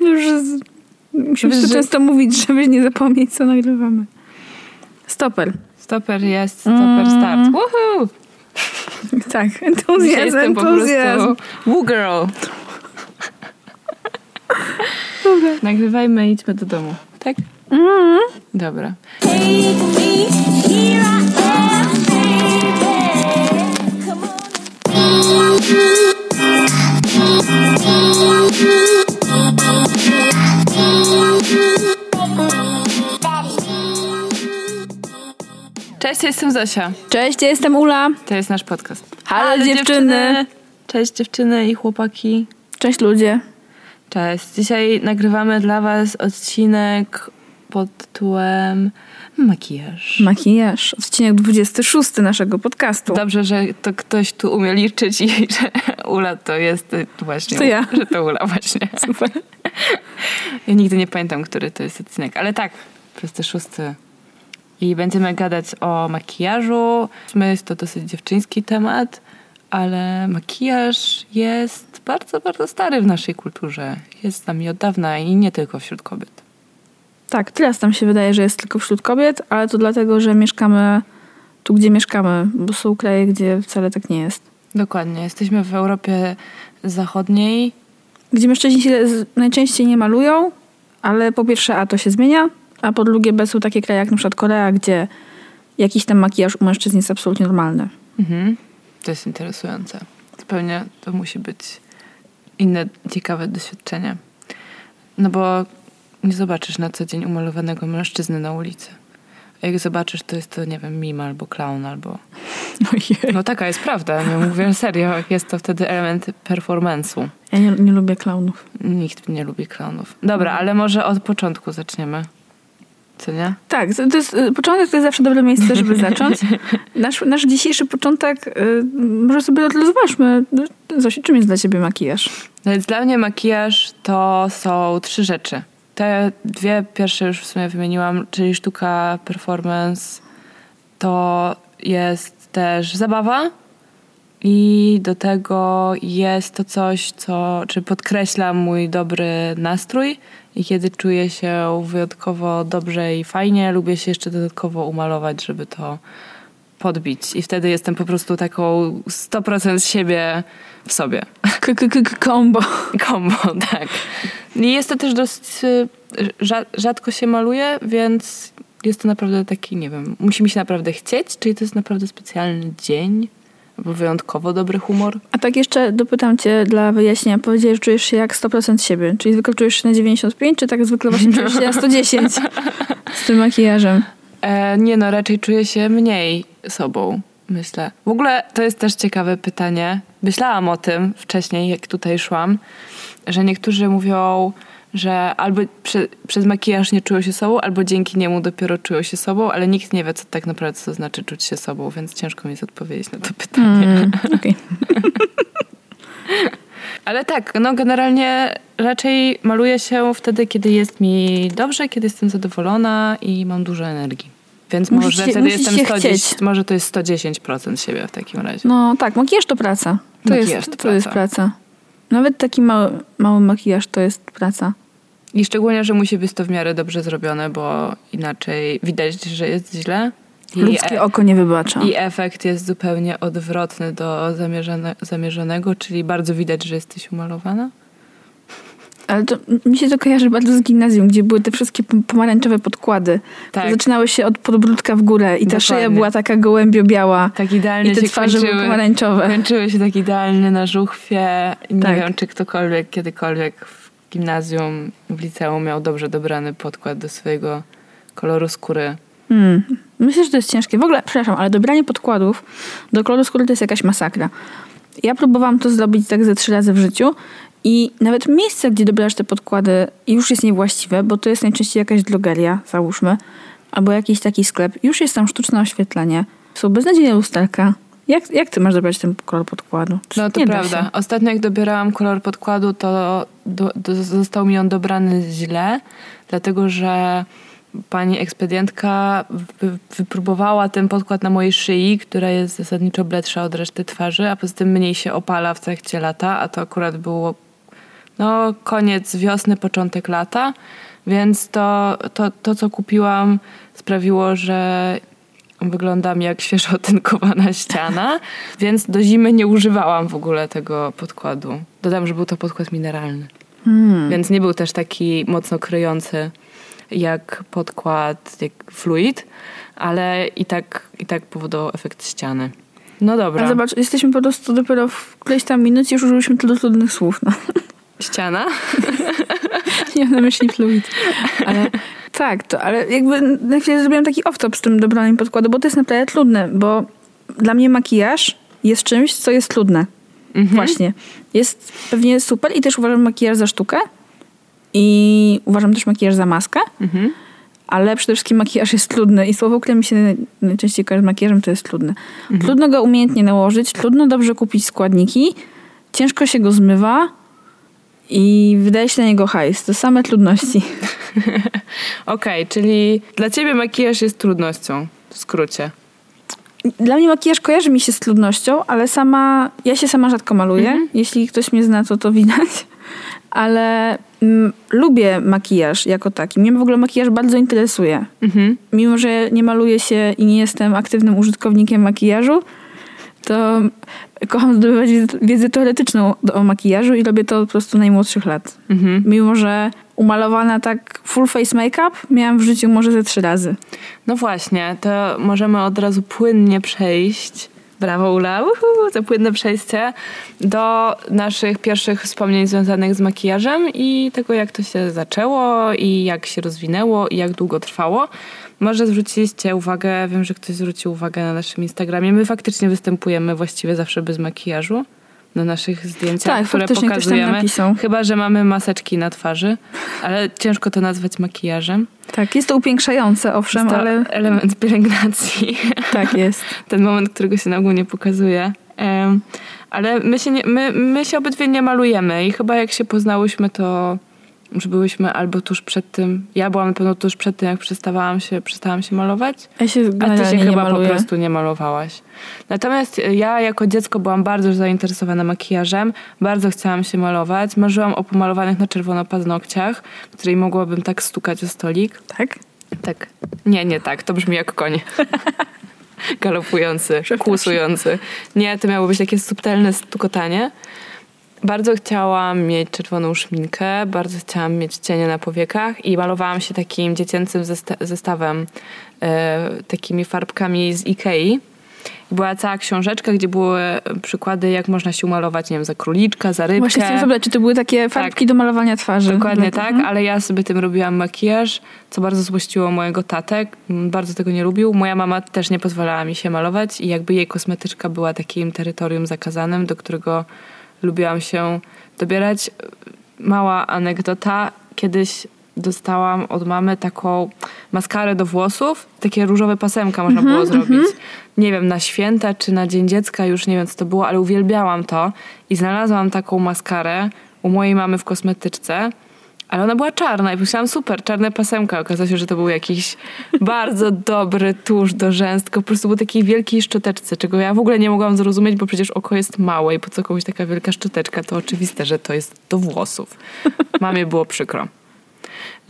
Już z... musimy Wiesz, to że- często mówić, żeby nie zapomnieć, co nagrywamy. Stoper. Stoper jest, stoper Mm. start. Woohoo! Tak, entuzjazm, jestem po entuzjazm. prostu woo girl. Nagrywajmy i idźmy do domu. Tak? Mm. Dobra. Take Cześć, jestem Zosia. Cześć, ja jestem Ula. To jest nasz podcast. Halo, dziewczyny. Cześć dziewczyny i chłopaki. Cześć ludzie. Cześć. Dzisiaj nagrywamy dla was odcinek pod tytułem makijaż. Makijaż. Odcinek 26 naszego podcastu. Dobrze, że to ktoś tu umie liczyć i że Ula to jest właśnie. To ja. Że to Ula właśnie. Super. Ja nigdy nie pamiętam, który to jest odcinek, ale tak, 26. I będziemy gadać o makijażu. Jest to dosyć dziewczyński temat, ale makijaż jest bardzo, bardzo stary w naszej kulturze. Jest z nami od dawna i nie tylko wśród kobiet. Tak, teraz tam się wydaje, że jest tylko wśród kobiet, ale to dlatego, że mieszkamy tu, gdzie mieszkamy, bo są kraje, gdzie wcale tak nie jest. Dokładnie. Jesteśmy w Europie Zachodniej. Gdzie mężczyźni się najczęściej nie malują, ale po pierwsze A to się zmienia, a po drugie B są takie kraje jak na przykład Korea, gdzie jakiś tam makijaż u mężczyzn jest absolutnie normalny. Mhm. To jest interesujące. Zupełnie to musi być inne ciekawe doświadczenie. No bo nie zobaczysz na co dzień umalowanego mężczyzny na ulicy. A jak zobaczysz, to jest to, nie wiem, mim albo clown, albo... Ojej. No taka jest prawda, nie mówię serio. Jest to wtedy element performance'u. Ja nie, nie lubię klaunów. Nikt nie lubi clownów. Dobra, ale może od początku zaczniemy. Co nie? Tak, to jest, y, początek to jest zawsze dobre miejsce, żeby zacząć. Nasz, nasz dzisiejszy początek, y, może sobie rozważmy. Zosi, czym jest dla ciebie makijaż? No więc dla mnie makijaż to są trzy rzeczy. Te dwie pierwsze już w sumie wymieniłam, czyli sztuka, performance. To jest też zabawa i do tego jest to coś, co czy podkreśla mój dobry nastrój i kiedy czuję się wyjątkowo dobrze i fajnie, lubię się jeszcze dodatkowo umalować, żeby to podbić. I wtedy jestem po prostu taką 100% siebie w sobie. K- k- k- Kombo. Kombo, tak. I jest to też dosyć y, rza- rzadko się maluje, więc jest to naprawdę taki, nie wiem, musi mi się naprawdę chcieć, czyli to jest naprawdę specjalny dzień, wyjątkowo dobry humor. A tak jeszcze dopytam cię dla wyjaśnienia. Powiedziałeś, że czujesz się jak 100% siebie. Czyli zwykle czujesz się na 95, czy tak zwykle właśnie czujesz się na 110 z tym makijażem? E, nie no, raczej czuję się mniej sobą, myślę. W ogóle to jest też ciekawe pytanie. Myślałam o tym wcześniej, jak tutaj szłam, że niektórzy mówią, że albo prze, przez makijaż nie czują się sobą, albo dzięki niemu dopiero czują się sobą, ale nikt nie wie, co tak naprawdę to znaczy czuć się sobą, więc ciężko mi jest odpowiedzieć na to pytanie. Mm, okej. Ale tak, no generalnie raczej maluję się wtedy, kiedy jest mi dobrze, kiedy jestem zadowolona i mam dużo energii. Więc Musisz może się- wtedy jestem się 110, chcieć. może to jest 110% siebie w takim razie. No tak, makijaż to praca. To, Makijaż jest, to to jest praca. Nawet taki mały, mały makijaż to jest praca. I szczególnie, że musi być to w miarę dobrze zrobione, bo inaczej widać, że jest źle. I, Ludzkie oko nie wybacza. I efekt jest zupełnie odwrotny do zamierzone, zamierzonego, czyli bardzo widać, że jesteś umalowana. Ale to, mi się to kojarzy bardzo z gimnazjum, gdzie były te wszystkie pom- pomarańczowe podkłady. Tak. Zaczynały się od podbródka w górę i ta Dokładnie. szyja była taka gołębio-biała. Tak idealnie I te się twarze były kończyły. pomarańczowe. Kończyły się tak idealnie na żuchwie. Nie Tak. wiem, czy ktokolwiek kiedykolwiek w gimnazjum, w liceum miał dobrze dobrany podkład do swojego koloru skóry. Hmm. Myślę, że to jest ciężkie. W ogóle, przepraszam, ale dobranie podkładów do koloru skóry to jest jakaś masakra. Ja próbowałam to zrobić tak ze trzy razy w życiu i nawet miejsce, gdzie dobierasz te podkłady już jest niewłaściwe, bo to jest najczęściej jakaś drogeria, załóżmy, albo jakiś taki sklep. Już jest tam sztuczne oświetlenie. Są beznadziejne lusterka. Jak, jak ty masz dobrać ten kolor podkładu? No to prawda. się. Ostatnio jak dobierałam kolor podkładu, to do, do, został mi on dobrany źle, dlatego że pani ekspedientka wy, wypróbowała ten podkład na mojej szyi, która jest zasadniczo bledsza od reszty twarzy, a poza tym mniej się opala w trakcie lata, a to akurat było no, koniec wiosny, początek lata, więc to, to, to co kupiłam sprawiło, że wyglądam jak świeżo otynkowana ściana, więc do zimy nie używałam w ogóle tego podkładu. Dodam, że był to podkład mineralny, Hmm. więc nie był też taki mocno kryjący jak podkład, jak fluid, ale i tak, i tak powodował efekt ściany. No dobra. A zobacz, jesteśmy po prostu dopiero w którejś tam minucie już użyliśmy tylu trudnych słów. No. Ściana? Nie mam na myśli fluid. Ale tak, to, ale jakby na chwilę zrobiłam taki off-top z tym dobraniem podkładu, bo to jest naprawdę trudne, bo dla mnie makijaż jest czymś, co jest trudne. Właśnie. Jest pewnie super i też uważam makijaż za sztukę i uważam też makijaż za maskę, Mhm. ale przede wszystkim makijaż jest trudny i słowo, które mi się naj- najczęściej kojarzy z makijażem, to jest trudne. Trudno go umiejętnie nałożyć, trudno dobrze kupić składniki, ciężko się go zmywa i wydaje się na niego hajs. To same trudności. Okej, czyli dla ciebie makijaż jest trudnością, w skrócie. Dla mnie makijaż kojarzy mi się z trudnością, ale sama, ja się sama rzadko maluję. Jeśli ktoś mnie zna, to to widać. Ale mm, lubię makijaż jako taki. Mnie w ogóle makijaż bardzo interesuje. Mhm. Mimo, że nie maluję się i nie jestem aktywnym użytkownikiem makijażu, to kocham zdobywać wiedzę- teoretyczną o makijażu i robię to po prostu najmłodszych lat. Mhm. Mimo, że umalowana tak full face make-up miałam w życiu może ze trzy razy. No właśnie, to możemy od razu płynnie przejść. Brawo Ula, uhu, to płynne przejście do naszych pierwszych wspomnień związanych z makijażem i tego, jak to się zaczęło i jak się rozwinęło i jak długo trwało. Może zwróciliście uwagę, wiem, że ktoś zwrócił uwagę na naszym Instagramie. My faktycznie występujemy właściwie zawsze bez makijażu na naszych zdjęciach, Tak, które pokazujemy. Chyba, że mamy maseczki na twarzy, ale ciężko to nazwać makijażem. Tak, jest to upiększające, owszem, Jest to ale element pielęgnacji. tak jest. Ten moment, którego się na ogół nie pokazuje. Em, ale my się, nie, my, my się obydwie nie malujemy i chyba jak się poznałyśmy, to już byłyśmy albo tuż przed tym, ja byłam na pewno tuż przed tym, jak przestawałam się, przestałam się malować, Ja się a ty się chyba po maluję. prostu nie malowałaś. Natomiast ja jako dziecko byłam bardzo zainteresowana makijażem, bardzo chciałam się malować, marzyłam o pomalowanych na czerwono paznokciach, której mogłabym tak stukać o stolik. Tak? Tak. Nie, nie tak. To brzmi jak koń. Galopujący, kłusujący. Nie, to miało być takie subtelne stukotanie. Bardzo chciałam mieć czerwoną szminkę, bardzo chciałam mieć cienie na powiekach i malowałam się takim dziecięcym zesta- zestawem, e, takimi farbkami z Ikei. Była cała książeczka, gdzie były przykłady, jak można się umalować, nie wiem, za króliczka, za rybkę. Właśnie chcę zapytać, czy to były takie farbki do malowania twarzy? Dokładnie Dla- tak, Mhm. ale ja sobie tym robiłam makijaż, co bardzo złościło mojego tatek. m, Bardzo tego nie lubił. Moja mama też nie pozwalała mi się malować i jakby jej kosmetyczka była takim terytorium zakazanym, do którego lubiłam się dobierać. Mała anegdota. Kiedyś dostałam od mamy taką maskarę do włosów. Takie różowe pasemka można było zrobić. Nie wiem, na święta czy na Dzień Dziecka, już nie wiem co to było, ale uwielbiałam to. I znalazłam taką maskarę u mojej mamy w kosmetyczce. Ale ona była czarna i myślałam, super, czarne pasemka. Okazało się, że to był jakiś bardzo dobry tusz do rzęs, tylko po prostu był takiej wielkiej szczoteczce, czego ja w ogóle nie mogłam zrozumieć, bo przecież oko jest małe i po co komuś taka wielka szczoteczka, to oczywiste, że to jest do włosów. Mamie było przykro.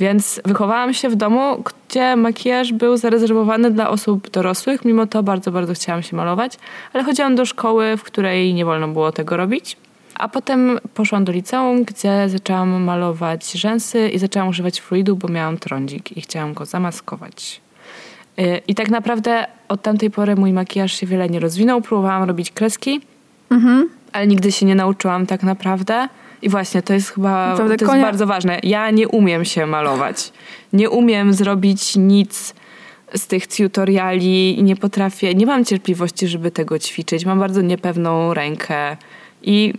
Więc wychowałam się w domu, gdzie makijaż był zarezerwowany dla osób dorosłych. Mimo to bardzo, bardzo chciałam się malować, ale chodziłam do szkoły, w której nie wolno było tego robić. A potem poszłam do liceum, gdzie zaczęłam malować rzęsy i zaczęłam używać fluidu, bo miałam trądzik i chciałam go zamaskować. Yy, I tak naprawdę od tamtej pory mój makijaż się wiele nie rozwinął. Próbowałam robić kreski, Mhm. ale nigdy się nie nauczyłam tak naprawdę. I właśnie to jest chyba Naprawdę to jest konia- bardzo ważne. Ja nie umiem się malować. Nie umiem zrobić nic z tych tutoriali i nie potrafię, nie mam cierpliwości, żeby tego ćwiczyć. Mam bardzo niepewną rękę i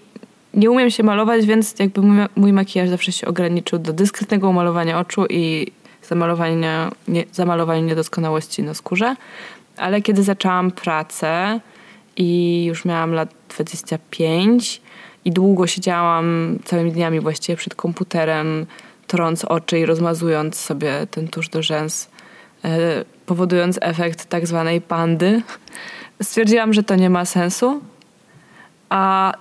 nie umiem się malować, więc jakby mój, mój makijaż zawsze się ograniczył do dyskretnego umalowania oczu i zamalowania, nie, zamalowania niedoskonałości na skórze. Ale kiedy zaczęłam pracę i już miałam lat 25 i długo siedziałam całymi dniami właściwie przed komputerem, trąc oczy i rozmazując sobie ten tusz do rzęs, e, powodując efekt tak zwanej pandy, stwierdziłam, że to nie ma sensu. A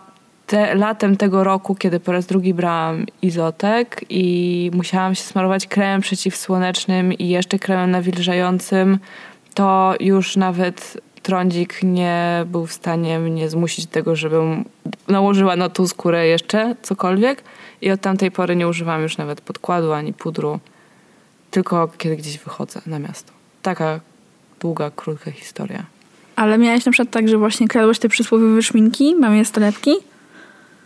te, latem tego roku, kiedy po raz drugi brałam izotek i musiałam się smarować kremem przeciwsłonecznym i jeszcze kremem nawilżającym, to już nawet trądzik nie był w stanie mnie zmusić do tego, żebym nałożyła na tą skórę jeszcze cokolwiek. I od tamtej pory nie używam już nawet podkładu ani pudru, tylko kiedy gdzieś wychodzę na miasto. Taka długa, krótka historia. Ale miałeś na przykład tak, że właśnie kradłeś te przysłowiowe szminki, mamie z torebki?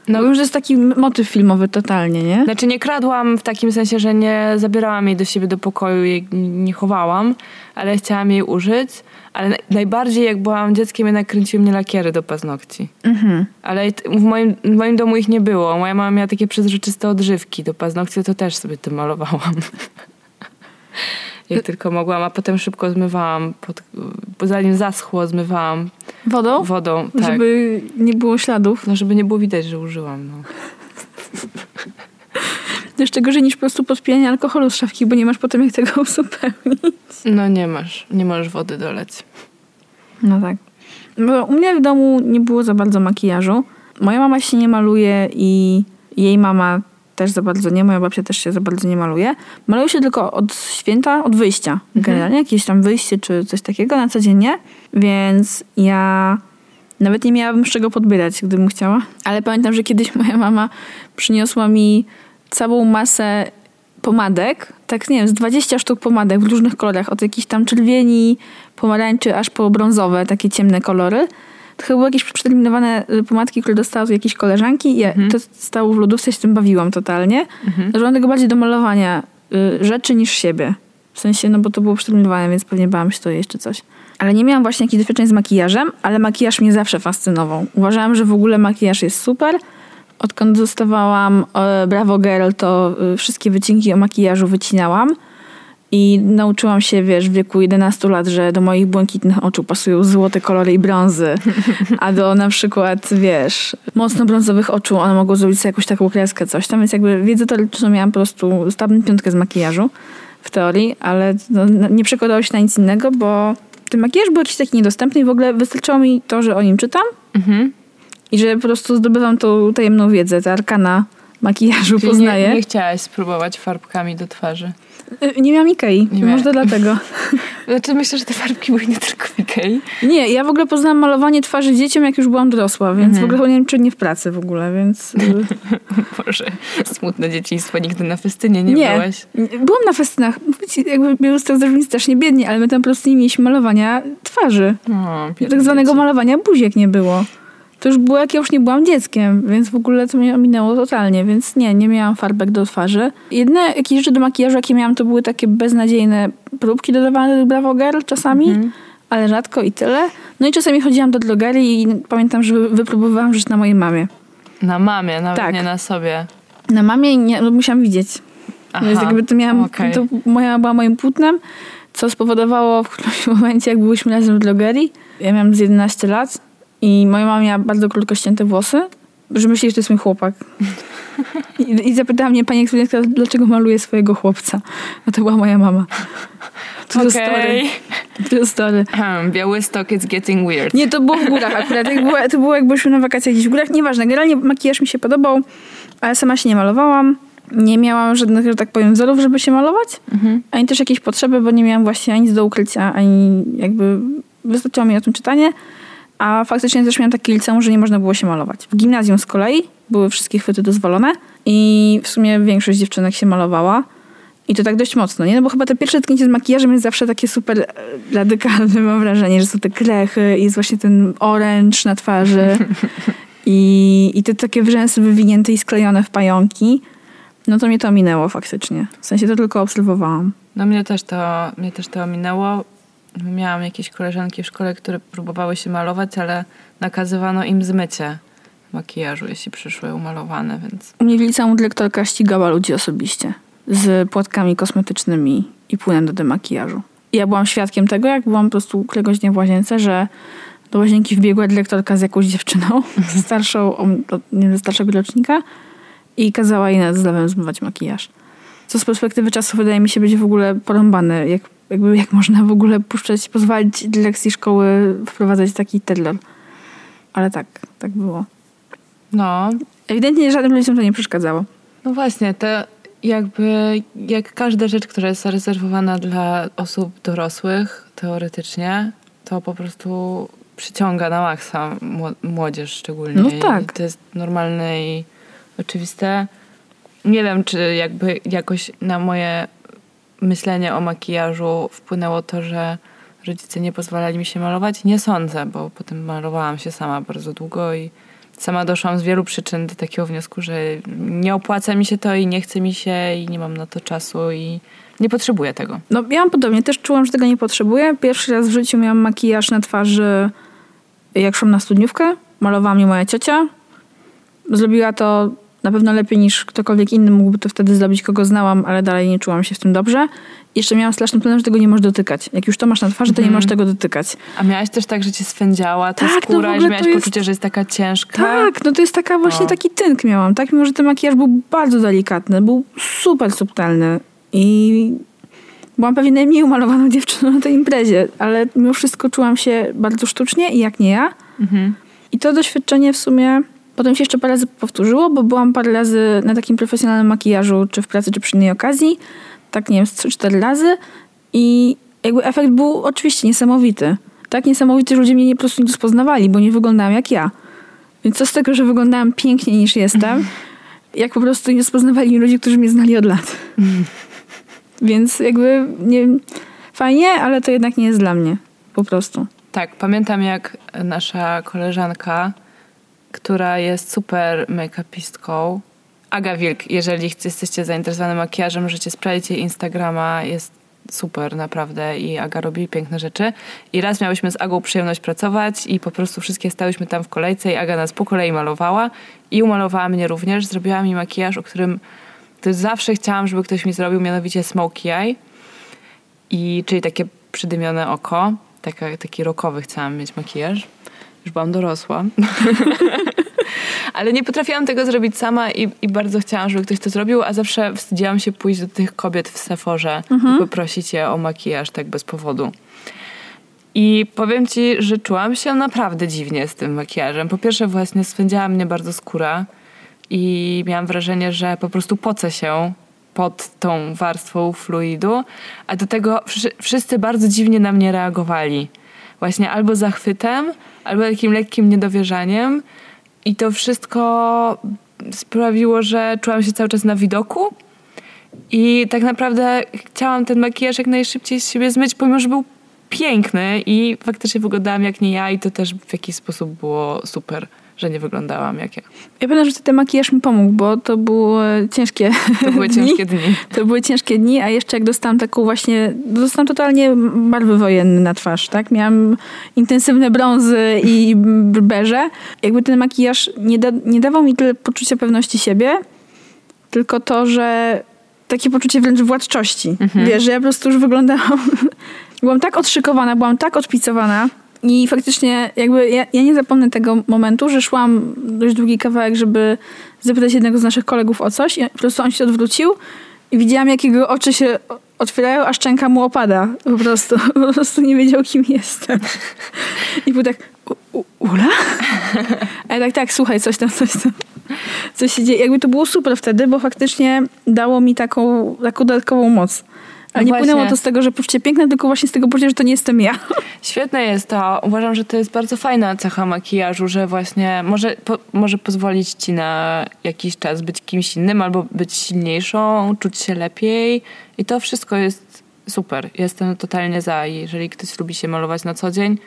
No, to jest taki motyw filmowy totalnie, nie? Znaczy nie kradłam w takim sensie, że nie zabierałam jej do siebie do pokoju i nie chowałam, ale chciałam jej użyć. Ale naj- najbardziej jak byłam dzieckiem, jednak kręciły mnie lakiery do paznokci. Mhm. Ale w moim, w moim domu ich nie było. Moja mama miała takie przezroczyste odżywki do paznokci, to też sobie tym malowałam. Jak tylko mogłam, a potem szybko zmywałam, pod, zanim zaschło, zmywałam Wodą? wodą. Tak. Żeby nie było śladów. No, żeby nie było widać, że użyłam. No. Jeszcze gorzej niż po prostu podpijanie alkoholu z szafki, bo nie masz potem jak tego uzupełnić. no nie masz, nie możesz wody doleć. No tak. Bo u mnie w domu nie było za bardzo makijażu. Moja mama się nie maluje i jej mama też za bardzo nie. Moja babcia też się za bardzo nie maluje. Maluje się tylko od święta, od wyjścia. Generalnie jakieś tam wyjście czy coś takiego na codziennie. Więc ja nawet nie miałabym z czego podbierać, gdybym chciała. Ale pamiętam, że kiedyś moja mama przyniosła mi całą masę pomadek, tak nie wiem, z 20 sztuk pomadek w różnych kolorach, od jakichś tam czerwieni, pomarańczy, aż po brązowe, takie ciemne kolory. Chyba były jakieś przeterminowane y, pomadki, które dostała od jakiejś koleżanki i ja to stało w lodówce, się tym bawiłam totalnie. Używam tego bardziej do malowania y, rzeczy niż siebie. W sensie, no bo to było przeterminowane, więc pewnie bałam się to jeść czy coś. Ale nie miałam właśnie jakichś doświadczeń z makijażem, ale makijaż mnie zawsze fascynował. Uważałam, że w ogóle makijaż jest super. Odkąd dostawałam e, Bravo Girl, to e, wszystkie wycinki o makijażu wycinałam. I nauczyłam się, wiesz, w wieku 11 lat, że do moich błękitnych oczu pasują złote kolory i brązy, a do na przykład, wiesz, mocno brązowych oczu one mogą zrobić sobie jakąś taką kreskę, coś tam, więc jakby wiedzę teoretyczną miałam po prostu, dostałabym piątkę z makijażu w teorii, ale no, no, nie przekładało się na nic innego, bo ten makijaż był jakiś taki niedostępny i w ogóle wystarczyło mi to, że o nim czytam Mhm. i że po prostu zdobywam tą tajemną wiedzę, te arkana makijażu Czyli poznaję. nie, nie chciałaś spróbować farbkami do twarzy. Nie miałam Ikei, Nie może miała- dlatego. Znaczy myślę, że te farbki były nie tylko w Ikei. Nie, ja w ogóle poznałam malowanie twarzy dzieciom, jak już byłam dorosła, więc w ogóle nie wiem, czy nie w pracy w ogóle, więc... y, Boże, smutne dzieciństwo, nigdy na festynie nie, nie, byłaś. nie, byłam na festynach. Mówię ci, jakby Białystok zrobił strasznie biednie, ale my tam po prostu nie mieliśmy malowania twarzy. O, biedne Tak zwanego dzieci. malowania buziek nie było. To już było, jak ja już nie byłam dzieckiem, więc w ogóle to mnie ominęło totalnie, więc nie, nie miałam farbek do twarzy. Jedyne jakieś rzeczy do makijażu, jakie miałam, to były takie beznadziejne próbki dodawane do Bravo Girl czasami, ale rzadko i tyle. No i czasami chodziłam do drogerii i pamiętam, że wy- wypróbowałam rzecz na mojej mamie. Na mamie, nawet Tak. nie na sobie. Na mamie nie, no musiałam widzieć. Aha, Więc jakby to miałam, okej. to moja była moim płótnem, co spowodowało w którymś momencie, jak byliśmy razem w drogerii, ja miałam z 11 lat i moja mama miała bardzo krótko ścięte włosy, że myśli, że to jest mój chłopak. I, i zapytała mnie pani ekspedyentka, dlaczego maluje swojego chłopca. A to była moja mama. To jest story. To story. Hmm, Białystok, it's getting weird. Nie, to było w górach akurat. Jak było, to było jak byliśmy na wakacjach gdzieś w górach. Nieważne, generalnie makijaż mi się podobał, ale sama się nie malowałam. Nie miałam żadnych, że tak powiem, wzorów, żeby się malować. Ani też jakiejś potrzeby, bo nie miałam właśnie ani nic do ukrycia, ani jakby wystarczyło mi o tym czytanie. A faktycznie też miałam takie liceum, że nie można było się malować. W gimnazjum z kolei były wszystkie chwyty dozwolone i w sumie większość dziewczynek się malowała. I to tak dość mocno, nie? No bo chyba te pierwsze tknięcie z makijażem jest zawsze takie super e, radykalne, mam wrażenie, że są te krechy i jest właśnie ten oręcz na twarzy i, i te takie wrzęsy wywinięte i sklejone w pająki. No to mnie to minęło faktycznie. W sensie to tylko obserwowałam. No mnie też to, mnie też to ominęło. Miałam jakieś koleżanki w szkole, które próbowały się malować, ale nakazywano im zmycie makijażu, jeśli przyszły umalowane, więc U mnie w liceum dyrektorka ścigała ludzi osobiście z płatkami kosmetycznymi i płynem do demakijażu. I ja byłam świadkiem tego, jak byłam po prostu któregoś dnia w łazience, że do łazienki wbiegła dyrektorka z jakąś dziewczyną, starszą, o- o- nie wiem, starszego rocznika i kazała jej nad zlewem zmywać makijaż. Co z perspektywy czasu wydaje mi się być w ogóle porąbane. Jak, jakby, jak można w ogóle puszczać, pozwolić dyrekcji szkoły wprowadzać taki terror. Ale tak, tak było. No, Ewidentnie żadnym ludziom to nie przeszkadzało. no właśnie, to jakby jak każda rzecz, która jest zarezerwowana dla osób dorosłych, teoretycznie, to po prostu przyciąga na maksa mło- młodzież szczególnie. No I tak. to jest normalne i oczywiste. Nie wiem, czy jakby jakoś na moje myślenie o makijażu wpłynęło to, że rodzice nie pozwalali mi się malować. Nie sądzę, bo potem malowałam się sama bardzo długo i sama doszłam z wielu przyczyn do takiego wniosku, że nie opłaca mi się to i nie chce mi się i nie mam na to czasu i nie potrzebuję tego. No ja podobnie, też czułam, że tego nie potrzebuję. Pierwszy raz w życiu miałam makijaż na twarzy, jak szłam na studniówkę. Malowała mnie moja ciocia. Zrobiła to na pewno lepiej niż ktokolwiek inny mógłby to wtedy zrobić, kogo znałam, ale dalej nie czułam się w tym dobrze. I Jeszcze miałam straszny plan, że tego nie możesz dotykać. Jak już to masz na twarzy, to nie Mhm. możesz tego dotykać. A miałaś też tak, że cię swędziała ta Tak, no skóra i ogóle że miałaś jest- poczucie, że jest taka ciężka? Tak, no to jest taka właśnie O. taki tynk miałam, tak? Mimo, że ten makijaż był bardzo delikatny, był super subtelny i byłam pewnie najmniej umalowaną dziewczyną na tej imprezie, ale mimo wszystko czułam się bardzo sztucznie i jak nie ja. Mhm. I to doświadczenie w sumie potem się jeszcze parę razy powtórzyło, bo byłam parę razy na takim profesjonalnym makijażu, czy w pracy, czy przy innej okazji. Tak, nie wiem, z 3-4 razy. I jakby efekt był oczywiście niesamowity. Tak niesamowity, że ludzie mnie nie, po prostu nie rozpoznawali, bo nie wyglądałam jak ja. Więc co z tego, że wyglądałam piękniej niż jestem, jak po prostu nie rozpoznawali mnie ludzie, którzy mnie znali od lat. Więc jakby nie, fajnie, ale to jednak nie jest dla mnie. Po prostu. Tak, pamiętam jak nasza koleżanka, która jest super make-upistką, Aga Wilk, jeżeli jesteście zainteresowani makijażem, możecie sprawdzić jej Instagrama, jest super naprawdę i Aga robi piękne rzeczy. I raz miałyśmy z Agą przyjemność pracować i po prostu wszystkie stałyśmy tam w kolejce i Aga nas po kolei malowała i umalowała mnie również. Zrobiła mi makijaż, o którym to zawsze chciałam, żeby ktoś mi zrobił, mianowicie smokey eye. I, czyli takie przydymione oko. Taka, taki rokowy chciałam mieć makijaż. Już byłam dorosła. Ale nie potrafiłam tego zrobić sama i, i bardzo chciałam, żeby ktoś to zrobił, a zawsze wstydziłam się pójść do tych kobiet w Sephorze i poprosić je o makijaż tak bez powodu. I powiem ci, że czułam się naprawdę dziwnie z tym makijażem. Po pierwsze właśnie swędziała mnie bardzo skóra i miałam wrażenie, że po prostu pocę się pod tą warstwą fluidu, a do tego wszy- wszyscy bardzo dziwnie na mnie reagowali. Właśnie albo zachwytem, albo takim lekkim niedowierzaniem. I to wszystko sprawiło, że czułam się cały czas na widoku. I tak naprawdę chciałam ten makijaż jak najszybciej z siebie zmyć, pomimo, że był piękny i faktycznie wyglądałam jak nie ja i to też w jakiś sposób było super, że nie wyglądałam jak ja. Ja pamiętam, że ten makijaż mi pomógł, bo to były ciężkie To były dni. ciężkie dni. To były ciężkie dni, a jeszcze jak dostałam taką właśnie, dostałam totalnie barwy wojenne na twarz, tak? Miałam intensywne brązy i beże. Jakby ten makijaż nie, da, nie dawał mi tyle poczucia pewności siebie, tylko to, że takie poczucie wręcz władczości. Wiesz, że ja po prostu już wyglądałam... byłam tak odszykowana, byłam tak odpicowana i faktycznie jakby ja, ja nie zapomnę tego momentu, że szłam dość długi kawałek, żeby zapytać jednego z naszych kolegów o coś i po prostu on się odwrócił i widziałam, jak jego oczy się otwierają, a szczęka mu opada. Po prostu, po prostu nie wiedział, kim jestem. I był tak, "U- Ula? A ja tak, tak, słuchaj, coś tam, coś tam. Coś się dzieje. Jakby to było super wtedy, bo faktycznie dało mi taką, taką dodatkową moc. Ale No nie właśnie. płynęło to z tego, że poczucie piękne, tylko właśnie z tego poczucia, że to nie jestem ja. Świetne jest to. Uważam, że to jest bardzo fajna cecha makijażu, że właśnie może, po, może pozwolić ci na jakiś czas być kimś innym albo być silniejszą, czuć się lepiej i to wszystko jest super. Jestem totalnie za. Jeżeli ktoś lubi się malować na co dzień,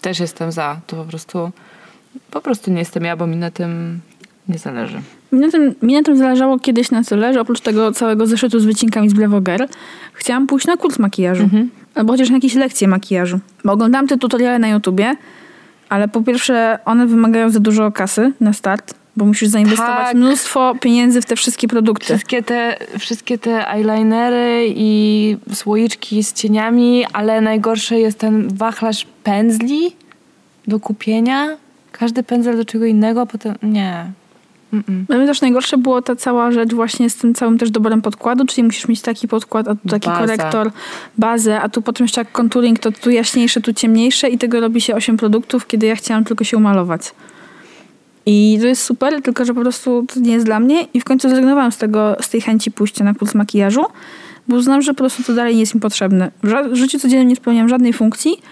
też jestem za. To po prostu po prostu nie jestem ja, bo mi na tym nie zależy. Mi na, tym, mi na tym zależało kiedyś na tyle, że oprócz tego całego zeszytu z wycinkami z Blevo Girl, chciałam pójść na kurs makijażu. Albo chociaż na jakieś lekcje makijażu. Bo oglądałam te tutoriale na YouTubie, ale po pierwsze one wymagają za dużo kasy na start, bo musisz zainwestować Tak. mnóstwo pieniędzy w te wszystkie produkty. Wszystkie te, wszystkie te eyelinery i słoiczki z cieniami, ale najgorszy jest ten wachlarz pędzli do kupienia. Każdy pędzel do czego innego, potem nie. Mm-mm. Dla mnie też najgorsze było ta cała rzecz właśnie z tym całym też doborem podkładu, czyli musisz mieć taki podkład, a tu taki Baza. korektor, bazę, a tu potem jeszcze jak contouring, to tu jaśniejsze, tu ciemniejsze i tego robi się 8 produktów, kiedy ja chciałam tylko się umalować. I to jest super, tylko że po prostu to nie jest dla mnie i w końcu zrezygnowałam z, tego, z tej chęci pójścia na kurs makijażu, bo uznałam, że po prostu to dalej nie jest mi potrzebne. W życiu codziennym nie spełniam żadnej funkcji,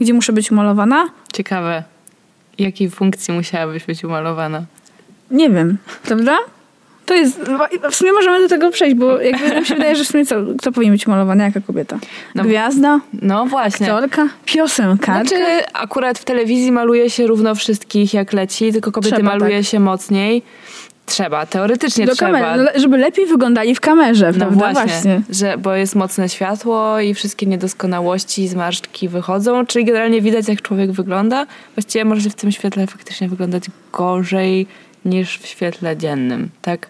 gdzie muszę być umalowana. Ciekawe, jakiej funkcji musiałabyś być umalowana? Nie wiem, prawda? To jest, w sumie możemy do tego przejść, bo jakby mi się wydaje, że w sumie co, kto powinien być umalowany, jaka kobieta? No. Gwiazda? No właśnie. Aktorka? Piosenkarka? Znaczy, akurat w telewizji maluje się równo wszystkich jak leci, tylko kobiety Trzeba, maluje tak. się mocniej. Trzeba, teoretycznie do trzeba. kamery, no, żeby lepiej wyglądali w kamerze, No prawda? właśnie, Że, bo jest mocne światło i wszystkie niedoskonałości, zmarszczki wychodzą, czyli generalnie widać jak człowiek wygląda. Właściwie może w tym świetle faktycznie wyglądać gorzej niż w świetle dziennym, tak?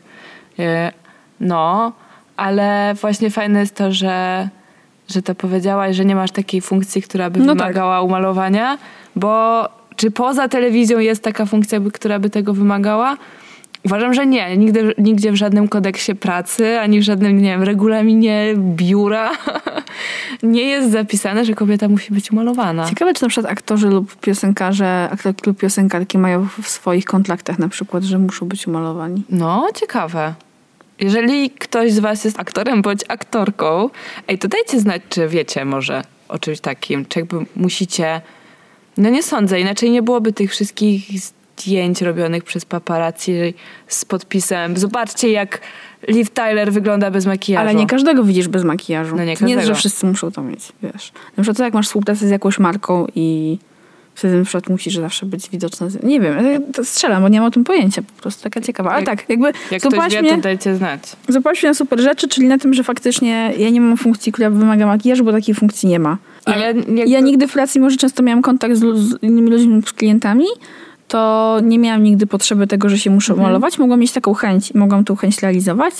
E, No, ale właśnie fajne jest to, że, że to powiedziałaś, że nie masz takiej funkcji, która by No tak. wymagała umalowania, bo czy poza telewizją jest taka funkcja, która by tego wymagała? Uważam, że nie. Nigdy, nigdzie w żadnym kodeksie pracy, ani w żadnym, nie wiem, regulaminie biura nie jest zapisane, że kobieta musi być umalowana. Ciekawe, czy na przykład aktorzy lub piosenkarze, aktorki lub piosenkarki mają w swoich kontraktach na przykład, że muszą być umalowani. No, ciekawe. Jeżeli ktoś z was jest aktorem bądź aktorką, ej, to dajcie znać, czy wiecie może o czymś takim, czy jakby musicie... No nie sądzę, inaczej nie byłoby tych wszystkich zdjęć robionych przez paparazzi z podpisem zobaczcie jak Liv Tyler wygląda bez makijażu. Ale nie każdego widzisz bez makijażu. No nie To nie że każdego. wszyscy muszą to mieć, wiesz. Na przykład to jak masz współpracę z jakąś marką i wtedy na przykład musisz zawsze być widoczna. Nie wiem, ja strzelam, bo nie mam o tym pojęcia, po prostu taka ciekawa. Ale Jak- tak, jakby Jak ktoś wie, mnie, to dajcie znać. mnie na super rzeczy, czyli na tym, że faktycznie ja nie mam funkcji, która wymaga makijażu, bo takiej funkcji nie ma. Ale Ja to- nigdy w pracy, mimo że często miałam kontakt z, z innymi ludźmi, z klientami, to nie miałam nigdy potrzeby tego, że się muszę Mhm. malować. Mogłam mieć taką chęć i mogłam tą chęć realizować,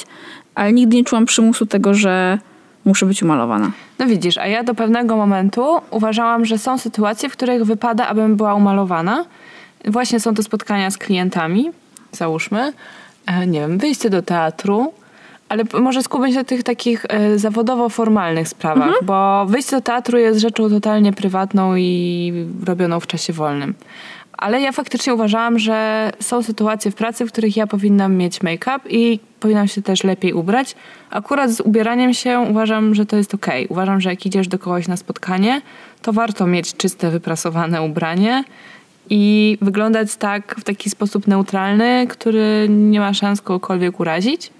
ale nigdy nie czułam przymusu tego, że muszę być umalowana. No widzisz, a ja do pewnego momentu uważałam, że są sytuacje, w których wypada, abym była umalowana. Właśnie są to spotkania z klientami, załóżmy. E, Nie wiem, wyjście do teatru, ale może skupię się na tych takich e, zawodowo-formalnych sprawach, bo wyjście do teatru jest rzeczą totalnie prywatną i robioną w czasie wolnym. Ale ja faktycznie uważałam, że są sytuacje w pracy, w których ja powinnam mieć make-up i powinnam się też lepiej ubrać. Akurat z ubieraniem się uważam, że to jest okej. Uważam, że jak idziesz do kogoś na spotkanie, to warto mieć czyste, wyprasowane ubranie i wyglądać tak w taki sposób neutralny, który nie ma szans kogokolwiek urazić.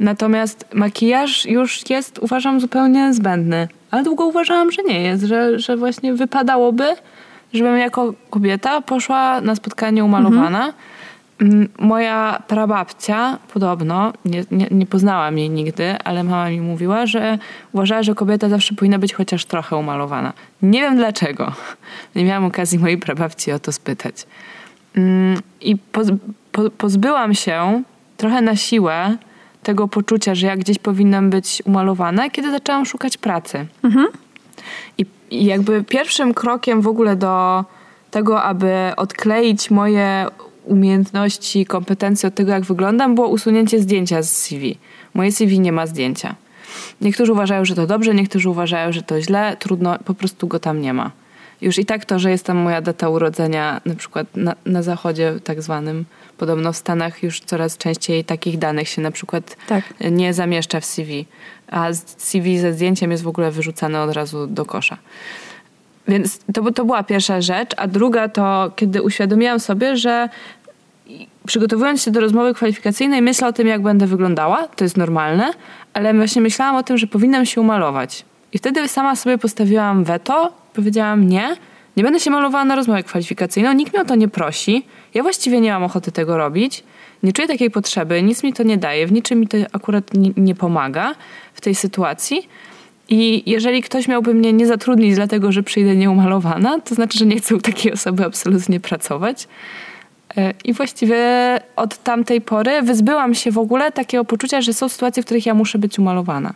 Natomiast makijaż już jest, uważam, zupełnie zbędny. Ale długo uważałam, że nie jest, że, że właśnie wypadałoby, żebym jako kobieta poszła na spotkanie umalowana. Mm, Moja prababcia podobno, nie, nie, nie poznałam jej nigdy, ale mama mi mówiła, że uważała, że kobieta zawsze powinna być chociaż trochę umalowana. Nie wiem dlaczego. Nie miałam okazji mojej prababci o to spytać. I poz, po, pozbyłam się trochę na siłę tego poczucia, że ja gdzieś powinnam być umalowana, kiedy zaczęłam szukać pracy. I, I jakby pierwszym krokiem w ogóle do tego, aby odkleić moje umiejętności, kompetencje od tego, jak wyglądam, było usunięcie zdjęcia z CV. Moje CV nie ma zdjęcia. Niektórzy uważają, że to dobrze, niektórzy uważają, że to źle, trudno, po prostu go tam nie ma. Już i tak to, że jest tam moja data urodzenia, na przykład na, na zachodzie tak zwanym, podobno w Stanach już coraz częściej takich danych się na przykład Tak. nie zamieszcza w CV, a CV ze zdjęciem jest w ogóle wyrzucane od razu do kosza. Więc to, to była pierwsza rzecz, a druga to, kiedy uświadomiłam sobie, że przygotowując się do rozmowy kwalifikacyjnej, myślę o tym, jak będę wyglądała, to jest normalne, ale właśnie myślałam o tym, że powinnam się umalować. I wtedy sama sobie postawiłam weto, powiedziałam nie, nie będę się malowała na rozmowę kwalifikacyjną, nikt mnie o to nie prosi, ja właściwie nie mam ochoty tego robić, nie czuję takiej potrzeby, nic mi to nie daje, w niczym mi to akurat nie, nie pomaga w tej sytuacji. I jeżeli ktoś miałby mnie nie zatrudnić dlatego, że przyjdę nieumalowana, to znaczy, że nie chcę u takiej osoby absolutnie pracować. E, I właściwie od tamtej pory wyzbyłam się w ogóle takiego poczucia, że są sytuacje, w których ja muszę być umalowana.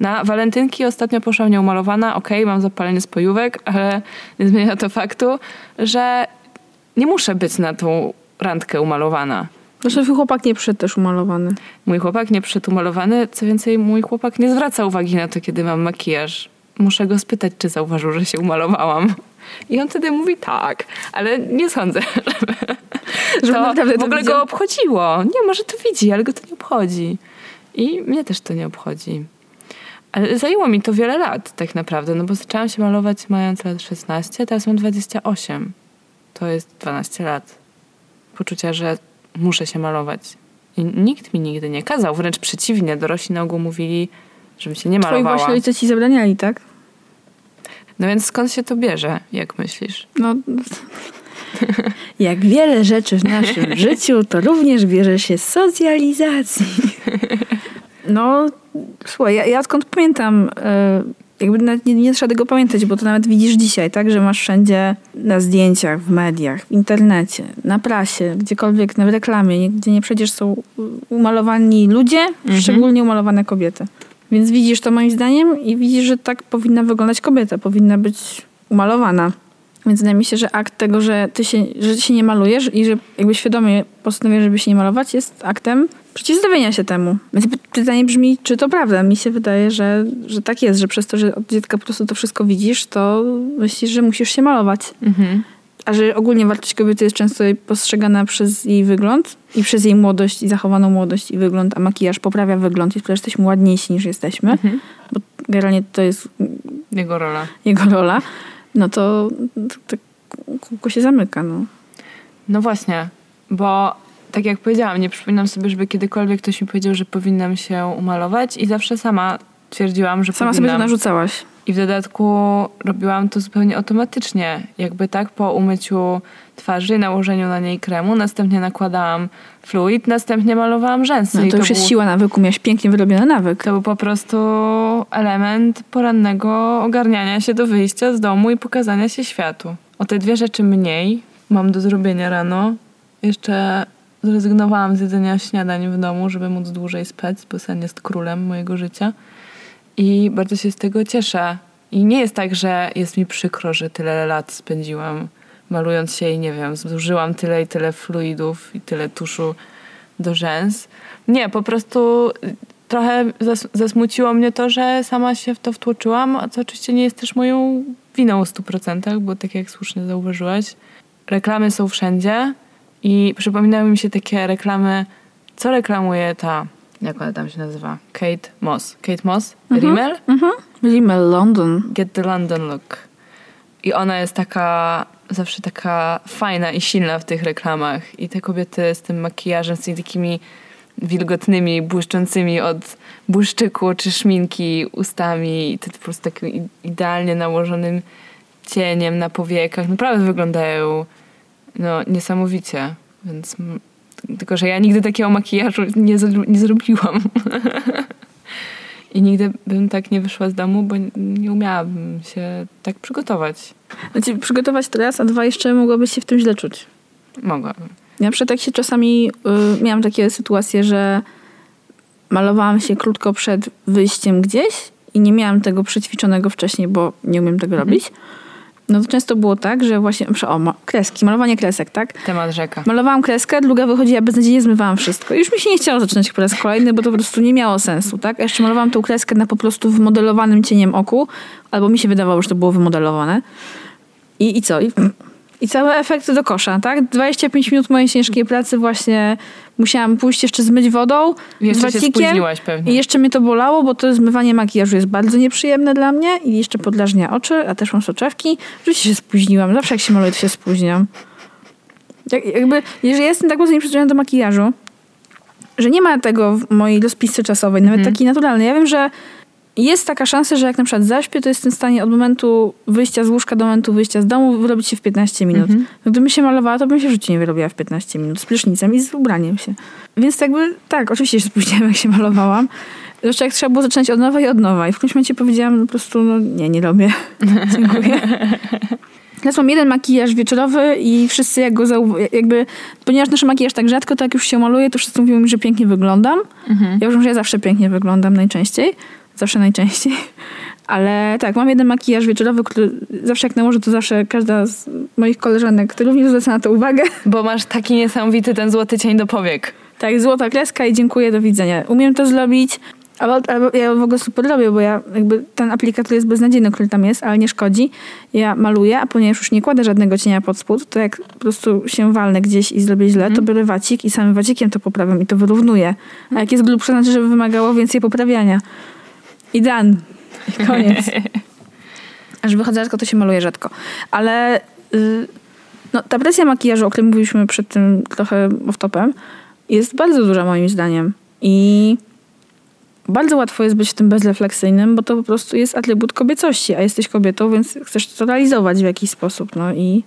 Na walentynki ostatnio poszłam nieumalowana, okej, mam zapalenie spojówek, ale nie zmienia to faktu, że nie muszę być na tą randkę umalowana. Zresztą twój chłopak nie przyszedł też umalowany. Mój chłopak nie przyszedł umalowany, co więcej, mój chłopak nie zwraca uwagi na to, kiedy mam makijaż. Muszę go spytać, czy zauważył, że się umalowałam. I on wtedy mówi tak, ale nie sądzę, Żeby to naprawdę w ogóle widział. go obchodziło. Nie, może to widzi, ale go to nie obchodzi. I mnie też to nie obchodzi. Ale zajęło mi to wiele lat tak naprawdę, no bo zaczęłam się malować mając lat 16, teraz mam 28. To jest 12 lat. Poczucia, że muszę się malować. I nikt mi nigdy nie kazał, wręcz przeciwnie. Dorośli na ogół mówili, żebym się nie Twoi malowała. właśnie ojcy ci zabraniali, tak? No więc skąd się to bierze, jak myślisz? No, jak wiele rzeczy w naszym życiu, to również bierze się z socjalizacji. No, słuchaj, ja, ja skąd pamiętam, e, jakby nawet nie, nie trzeba tego pamiętać, bo to nawet widzisz dzisiaj, tak, że masz wszędzie na zdjęciach, w mediach, w internecie, na prasie, gdziekolwiek, na reklamie, gdzie nie przecież są umalowani ludzie, szczególnie umalowane kobiety. Więc widzisz to moim zdaniem i widzisz, że tak powinna wyglądać kobieta, powinna być umalowana. Więc wydaje mi się, że akt tego, że ty się, że ty się nie malujesz i że jakby świadomie postanowisz, żeby się nie malować, jest aktem przeciwstawienia się temu. Więc py- pytanie brzmi, czy to prawda? Mi się wydaje, że, że tak jest, że przez to, że od dziecka po prostu to wszystko widzisz, to myślisz, że musisz się malować. Mhm. A że ogólnie wartość kobiety jest często postrzegana przez jej wygląd i przez jej młodość i zachowaną młodość i wygląd, a makijaż poprawia wygląd i sprawia, że jesteśmy ładniejsi niż jesteśmy, Mhm. bo generalnie to jest Jego rola. jego rola, no to, to, to kółko się zamyka. No. No właśnie, bo tak jak powiedziałam, nie przypominam sobie, żeby kiedykolwiek ktoś mi powiedział, że powinnam się umalować i zawsze sama twierdziłam, że Sama sobie to powinnam. narzucałaś. I w dodatku robiłam to zupełnie automatycznie. Jakby tak po umyciu twarzy nałożeniu na niej kremu, następnie nakładałam fluid, następnie malowałam rzęsy. No, I to już był, jest siła nawyku, miałeś pięknie wyrobiony nawyk. To był po prostu element porannego ogarniania się do wyjścia z domu i pokazania się światu. O te dwie rzeczy mniej mam do zrobienia rano. Jeszcze zrezygnowałam z jedzenia śniadań w domu, żeby móc dłużej spać, bo sen jest królem mojego życia. I bardzo się z tego cieszę. I nie jest tak, że jest mi przykro, że tyle lat spędziłam malując się i nie wiem, zużyłam tyle i tyle fluidów i tyle tuszu do rzęs. Nie, po prostu trochę zas- zasmuciło mnie to, że sama się w to wtłoczyłam, a co oczywiście nie jest też moją winą w 100%, bo tak jak słusznie zauważyłaś, reklamy są wszędzie i przypominały mi się takie reklamy, co reklamuje ta, jak ona tam się nazywa? Kate Moss. Kate Moss? Rimmel? Mhm. Rimmel London. Get the London Look. I ona jest taka, zawsze taka fajna i silna w tych reklamach. I te kobiety z tym makijażem, z tymi takimi wilgotnymi, błyszczącymi od błyszczyku czy szminki ustami i te po prostu takim idealnie nałożonym cieniem na powiekach. Naprawdę wyglądają no, niesamowicie. Więc tylko, że ja nigdy takiego makijażu nie, nie zrobiłam. I nigdy bym tak nie wyszła z domu, bo nie umiałabym się tak przygotować. Znaczy, przygotować to raz, a dwa jeszcze mogłabyś się w tym źle czuć. Mogłabym. Ja na przykład tak się czasami y, miałam takie sytuacje, że malowałam się krótko przed wyjściem gdzieś i nie miałam tego przećwiczonego wcześniej, bo nie umiem tego robić. No to często było tak, że właśnie, o, kreski, malowanie kresek, tak? Temat rzeka. Malowałam kreskę, druga wychodziła beznadziejnie, zmywałam wszystko. I już mi się nie chciało zaczynać po raz kolejny, bo to po prostu nie miało sensu, tak? A jeszcze malowałam tą kreskę na po prostu wymodelowanym cieniem oku, albo mi się wydawało, że to było wymodelowane. I, i co? I, I cały efekt do kosza, tak? 25 minut mojej ciężkiej pracy właśnie musiałam pójść jeszcze zmyć wodą, Jeszcze z się wacikiem. spóźniłaś pewnie. I jeszcze mnie to bolało, bo to zmywanie makijażu jest bardzo nieprzyjemne dla mnie i jeszcze podlażnia oczy, a też mam soczewki. Oczywiście się spóźniłam. Zawsze jak się maluję, to się spóźniam. Jak, jakby, jeżeli jestem tak bardzo nieprzyzwyczajona do makijażu, że nie ma tego w mojej rozpisce czasowej, nawet Mhm. takiej naturalnej. Ja wiem, że jest taka szansa, że jak na przykład zaśpię, to jestem w stanie od momentu wyjścia z łóżka do momentu wyjścia z domu wyrobić się w 15 minut. Mhm. No Gdybym się malowała, to bym się w życiu nie wyrobiła w 15 minut. Z prysznicem i z ubraniem się. Więc jakby, tak, oczywiście się spóźniłam, jak się malowałam. Zresztą jak trzeba było zaczynać od nowa i od nowa. I w którymś momencie powiedziałam po prostu, no nie, nie robię. Dziękuję. Teraz mam jeden makijaż wieczorowy i wszyscy jak go zauważyli, jakby, ponieważ nasz makijaż tak rzadko, to jak już się maluje, to wszyscy mówią mi, że pięknie wyglądam. Mhm. Ja uważam, że ja zawsze pięknie wyglądam najczęściej. Zawsze najczęściej. Ale tak, mam jeden makijaż wieczorowy, który zawsze jak nałożę, to zawsze każda z moich koleżanek, to również zwraca na to uwagę. Bo masz taki niesamowity ten złoty cień do powiek. Tak, złota kreska i dziękuję, do widzenia. Umiem to zrobić. Ale, ale ja w ogóle super robię, bo ja jakby ten aplikator jest beznadziejny, który tam jest, ale nie szkodzi. Ja maluję, a ponieważ już nie kładę żadnego cienia pod spód, to jak po prostu się walnę gdzieś i zrobię źle, to biorę wacik i samym wacikiem to poprawiam i to wyrównuję. A jak jest grubsze, znaczy, że wymagało więcej poprawiania. I. I koniec. Aż wychodzę rzadko, to się maluje rzadko. Ale y, no, ta presja makijażu, o której mówiliśmy przed tym trochę off-topem, jest bardzo duża moim zdaniem. I bardzo łatwo jest być w tym bezrefleksyjnym, bo to po prostu jest atrybut kobiecości, a jesteś kobietą, więc chcesz to realizować w jakiś sposób, no i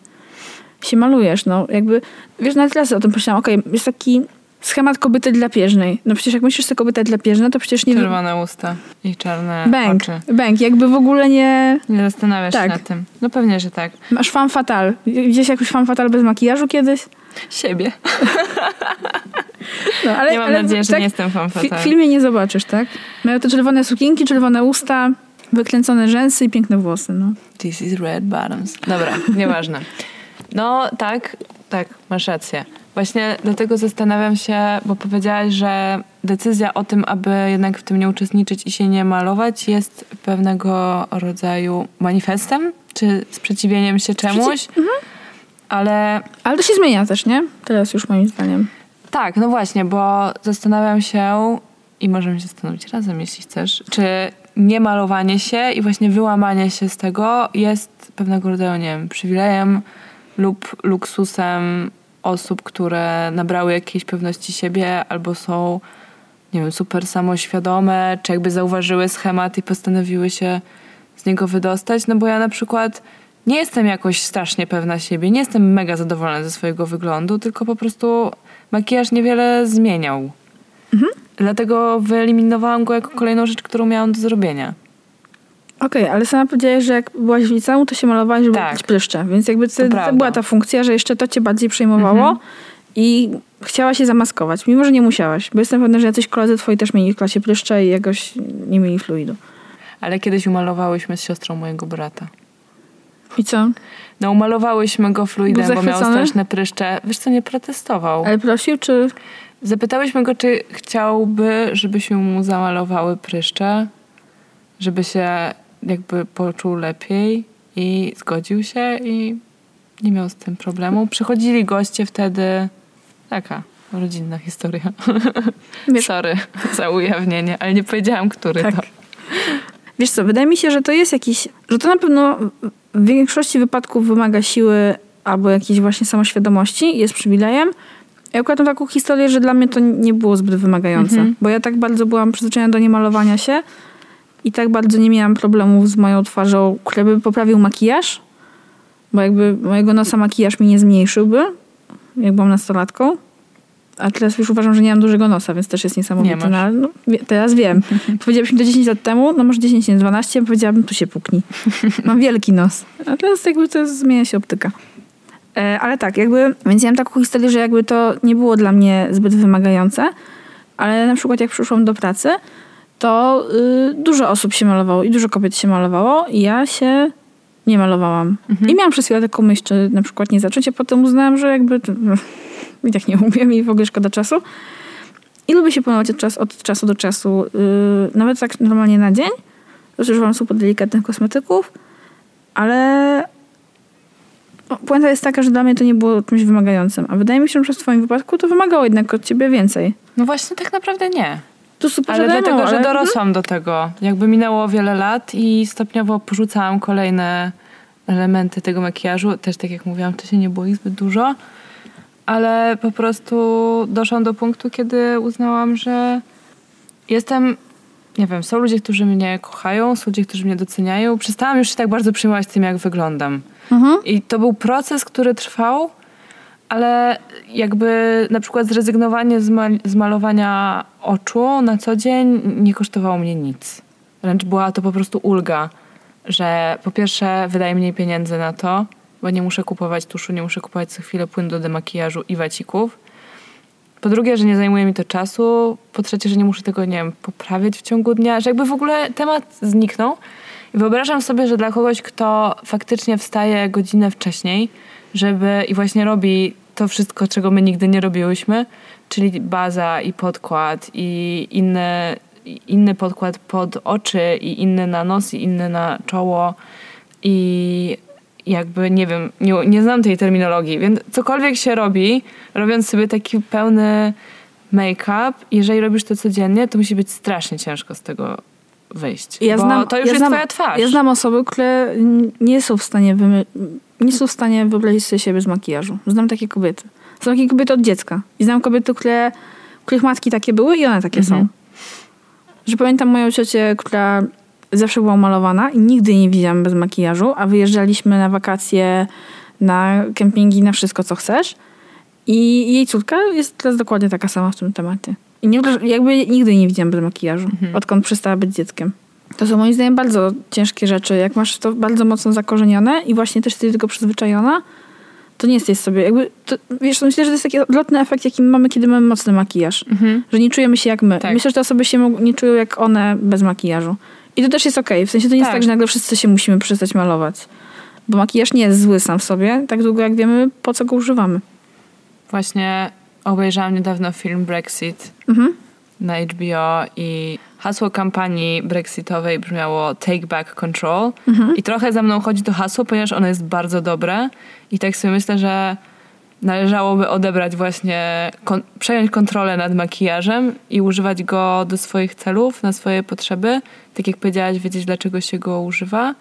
się malujesz, no jakby, wiesz, nawet raz o tym pomyślałam, okej, jest taki schemat kobiety drapieżnej. No przecież jak myślisz sobie kobieta drapieżna, to przecież nie... Czerwone usta i czarne Bęk, oczy. bęk, jakby w ogóle nie... Nie zastanawiasz Tak. się nad tym. No pewnie, że tak. Masz fan fatal. Widziałeś jakiś fan fatal bez makijażu kiedyś? Siebie. No, ale, Nie mam ale nadzieję, że tak nie jestem fan fatal. w filmie nie zobaczysz, tak? Mają te czerwone sukienki, czerwone usta, wykręcone rzęsy i piękne włosy, no. This is red bottoms. Dobra, nieważne. No tak, tak, masz rację. Właśnie dlatego zastanawiam się, bo powiedziałaś, że decyzja o tym, aby jednak w tym nie uczestniczyć i się nie malować jest pewnego rodzaju manifestem, czy sprzeciwieniem się czemuś. Ale Ale to się zmienia też, nie? Teraz już moim zdaniem. tak, no właśnie, bo zastanawiam się i możemy się zastanowić razem, jeśli chcesz, czy niemalowanie się i właśnie wyłamanie się z tego jest pewnego rodzaju, nie wiem, przywilejem lub luksusem osób, które nabrały jakiejś pewności siebie albo są, nie wiem, super samoświadome, czy jakby zauważyły schemat i postanowiły się z niego wydostać. No bo ja na przykład nie jestem jakoś strasznie pewna siebie, nie jestem mega zadowolona ze swojego wyglądu, tylko po prostu makijaż niewiele zmieniał. Dlatego wyeliminowałam go jako kolejną rzecz, którą miałam do zrobienia. Okej, ale sama powiedziałaś, że jak byłaś w liceum, to się malowałeś, żeby Tak. pryszcze. Więc jakby to, to prawda. była ta funkcja, że jeszcze to cię bardziej przejmowało i chciała się zamaskować, mimo że nie musiałaś. Bo jestem pewna, że jacyś koledzy twoi też mieli w klasie pryszcze i jakoś nie mieli fluidu. Ale kiedyś umalowałyśmy z siostrą mojego brata. I co? No umalowałyśmy go fluidem, bo miał straszne pryszcze. Wiesz co, nie protestował. Ale prosił, czy... Zapytałyśmy go, czy chciałby, żebyśmy mu zamalowały pryszcze, żeby się jakby poczuł lepiej i zgodził się i nie miał z tym problemu. Przychodzili goście wtedy, taka rodzinna historia. Wiesz- Sorry za ujawnienie, ale nie powiedziałam, który Tak. to. Wiesz co, wydaje mi się, że to jest jakiś... Że to na pewno w większości wypadków wymaga siły albo jakiejś właśnie samoświadomości, jest przywilejem. Ja akurat mam taką historię, że dla mnie to nie było zbyt wymagające, Mhm. bo ja tak bardzo byłam przyzwyczajona do niemalowania się i tak bardzo nie miałam problemów z moją twarzą, który by poprawił makijaż, bo jakby mojego nosa makijaż mi nie zmniejszyłby, jak byłam nastolatką. A teraz już uważam, że nie mam dużego nosa, więc też jest niesamowite. Nie. No, no, teraz wiem. Powiedziałabyś mi to 10 lat temu, no może 10, nie 12, powiedziałabym, tu się puknij. Mam wielki nos. A teraz jakby to zmienia się optyka. E, ale tak, jakby, więc ja mam taką historię, że jakby to nie było dla mnie zbyt wymagające, ale na przykład jak przyszłam do pracy, to y, dużo osób się malowało i dużo kobiet się malowało i ja się nie malowałam. I miałam przez chwilę taką myśl, czy na przykład nie zacząć, a potem uznałam, że jakby i tak nie umiem i w ogóle szkoda czasu. I lubię się pomalować od, czas, od czasu do czasu, y, nawet tak normalnie na dzień. Używam super delikatnych kosmetyków, ale puenta jest taka, że dla mnie to nie było czymś wymagającym. A wydaje mi się, że w twoim wypadku to wymagało jednak od ciebie więcej. No właśnie tak naprawdę nie. To super, Ale że dlatego, że ale- dorosłam do tego. Jakby minęło wiele lat i stopniowo porzucałam kolejne elementy tego makijażu. Też tak jak mówiłam, wcześniej nie było ich zbyt dużo. Ale po prostu doszłam do punktu, kiedy uznałam, że jestem... Nie wiem, są ludzie, którzy mnie kochają, są ludzie, którzy mnie doceniają. Przestałam już się tak bardzo przejmować tym, jak wyglądam. Mhm. I to był proces, który trwał, ale jakby na przykład zrezygnowanie z, ma- z malowania oczu na co dzień nie kosztowało mnie nic. Wręcz była to po prostu ulga, że po pierwsze wydaje mniej pieniędzy na to, bo nie muszę kupować tuszu, nie muszę kupować co chwilę płynu do demakijażu i wacików. Po drugie, że nie zajmuje mi to czasu. Po trzecie, że nie muszę tego, nie wiem, poprawiać w ciągu dnia. Że jakby w ogóle temat zniknął. I wyobrażam sobie, że dla kogoś, kto faktycznie wstaje godzinę wcześniej, żeby i właśnie robi to wszystko, czego my nigdy nie robiłyśmy, czyli baza i podkład i inne, inny podkład pod oczy i inny na nos i inny na czoło i jakby nie wiem, nie, nie znam tej terminologii, więc cokolwiek się robi, robiąc sobie taki pełny make-up, jeżeli robisz to codziennie, to musi być strasznie ciężko z tego wyjść. Ja znam, to już ja jest znam, twoja twarz. Ja znam osoby, które nie są w stanie wymy- nie są w stanie wyobrazić sobie siebie z makijażu. Znam takie kobiety. Są takie kobiety od dziecka. I znam kobiety, które, których matki takie były i one takie Mhm. są. Że pamiętam moją ciocię, która zawsze była umalowana i nigdy nie widziałam bez makijażu, a wyjeżdżaliśmy na wakacje, na kempingi, na wszystko, co chcesz. I jej córka jest teraz dokładnie taka sama w tym temacie. I nie, jakby nigdy nie widziałam bez makijażu, odkąd przestała być dzieckiem. To są moim zdaniem bardzo ciężkie rzeczy. Jak masz to bardzo mocno zakorzenione i właśnie też jesteś do tego przyzwyczajona, to nie jesteś sobie jakby... To, wiesz, myślę, że to jest taki odlotny efekt, jaki mamy, kiedy mamy mocny makijaż. Że nie czujemy się jak my. Tak. Myślę, że te osoby się nie czują jak one bez makijażu. I to też jest okej. W sensie to nie jest Tak. tak, że nagle wszyscy się musimy przestać malować. Bo makijaż nie jest zły sam w sobie, tak długo jak wiemy, po co go używamy. Właśnie obejrzałam niedawno film Brexit Mhm. na HBO i hasło kampanii brexitowej brzmiało Take Back Control. I trochę za mną chodzi to hasło, ponieważ ono jest bardzo dobre. I tak sobie myślę, że należałoby odebrać właśnie, kon- przejąć kontrolę nad makijażem i używać go do swoich celów, na swoje potrzeby. Tak jak powiedziałaś, wiedzieć dlaczego się go używa.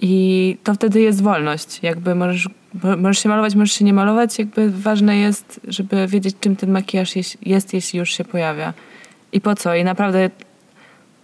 I to wtedy jest wolność. Jakby możesz, mo- możesz się malować, możesz się nie malować. Jakby ważne jest, żeby wiedzieć, czym ten makijaż jest, jest, jeśli już się pojawia. I po co? I naprawdę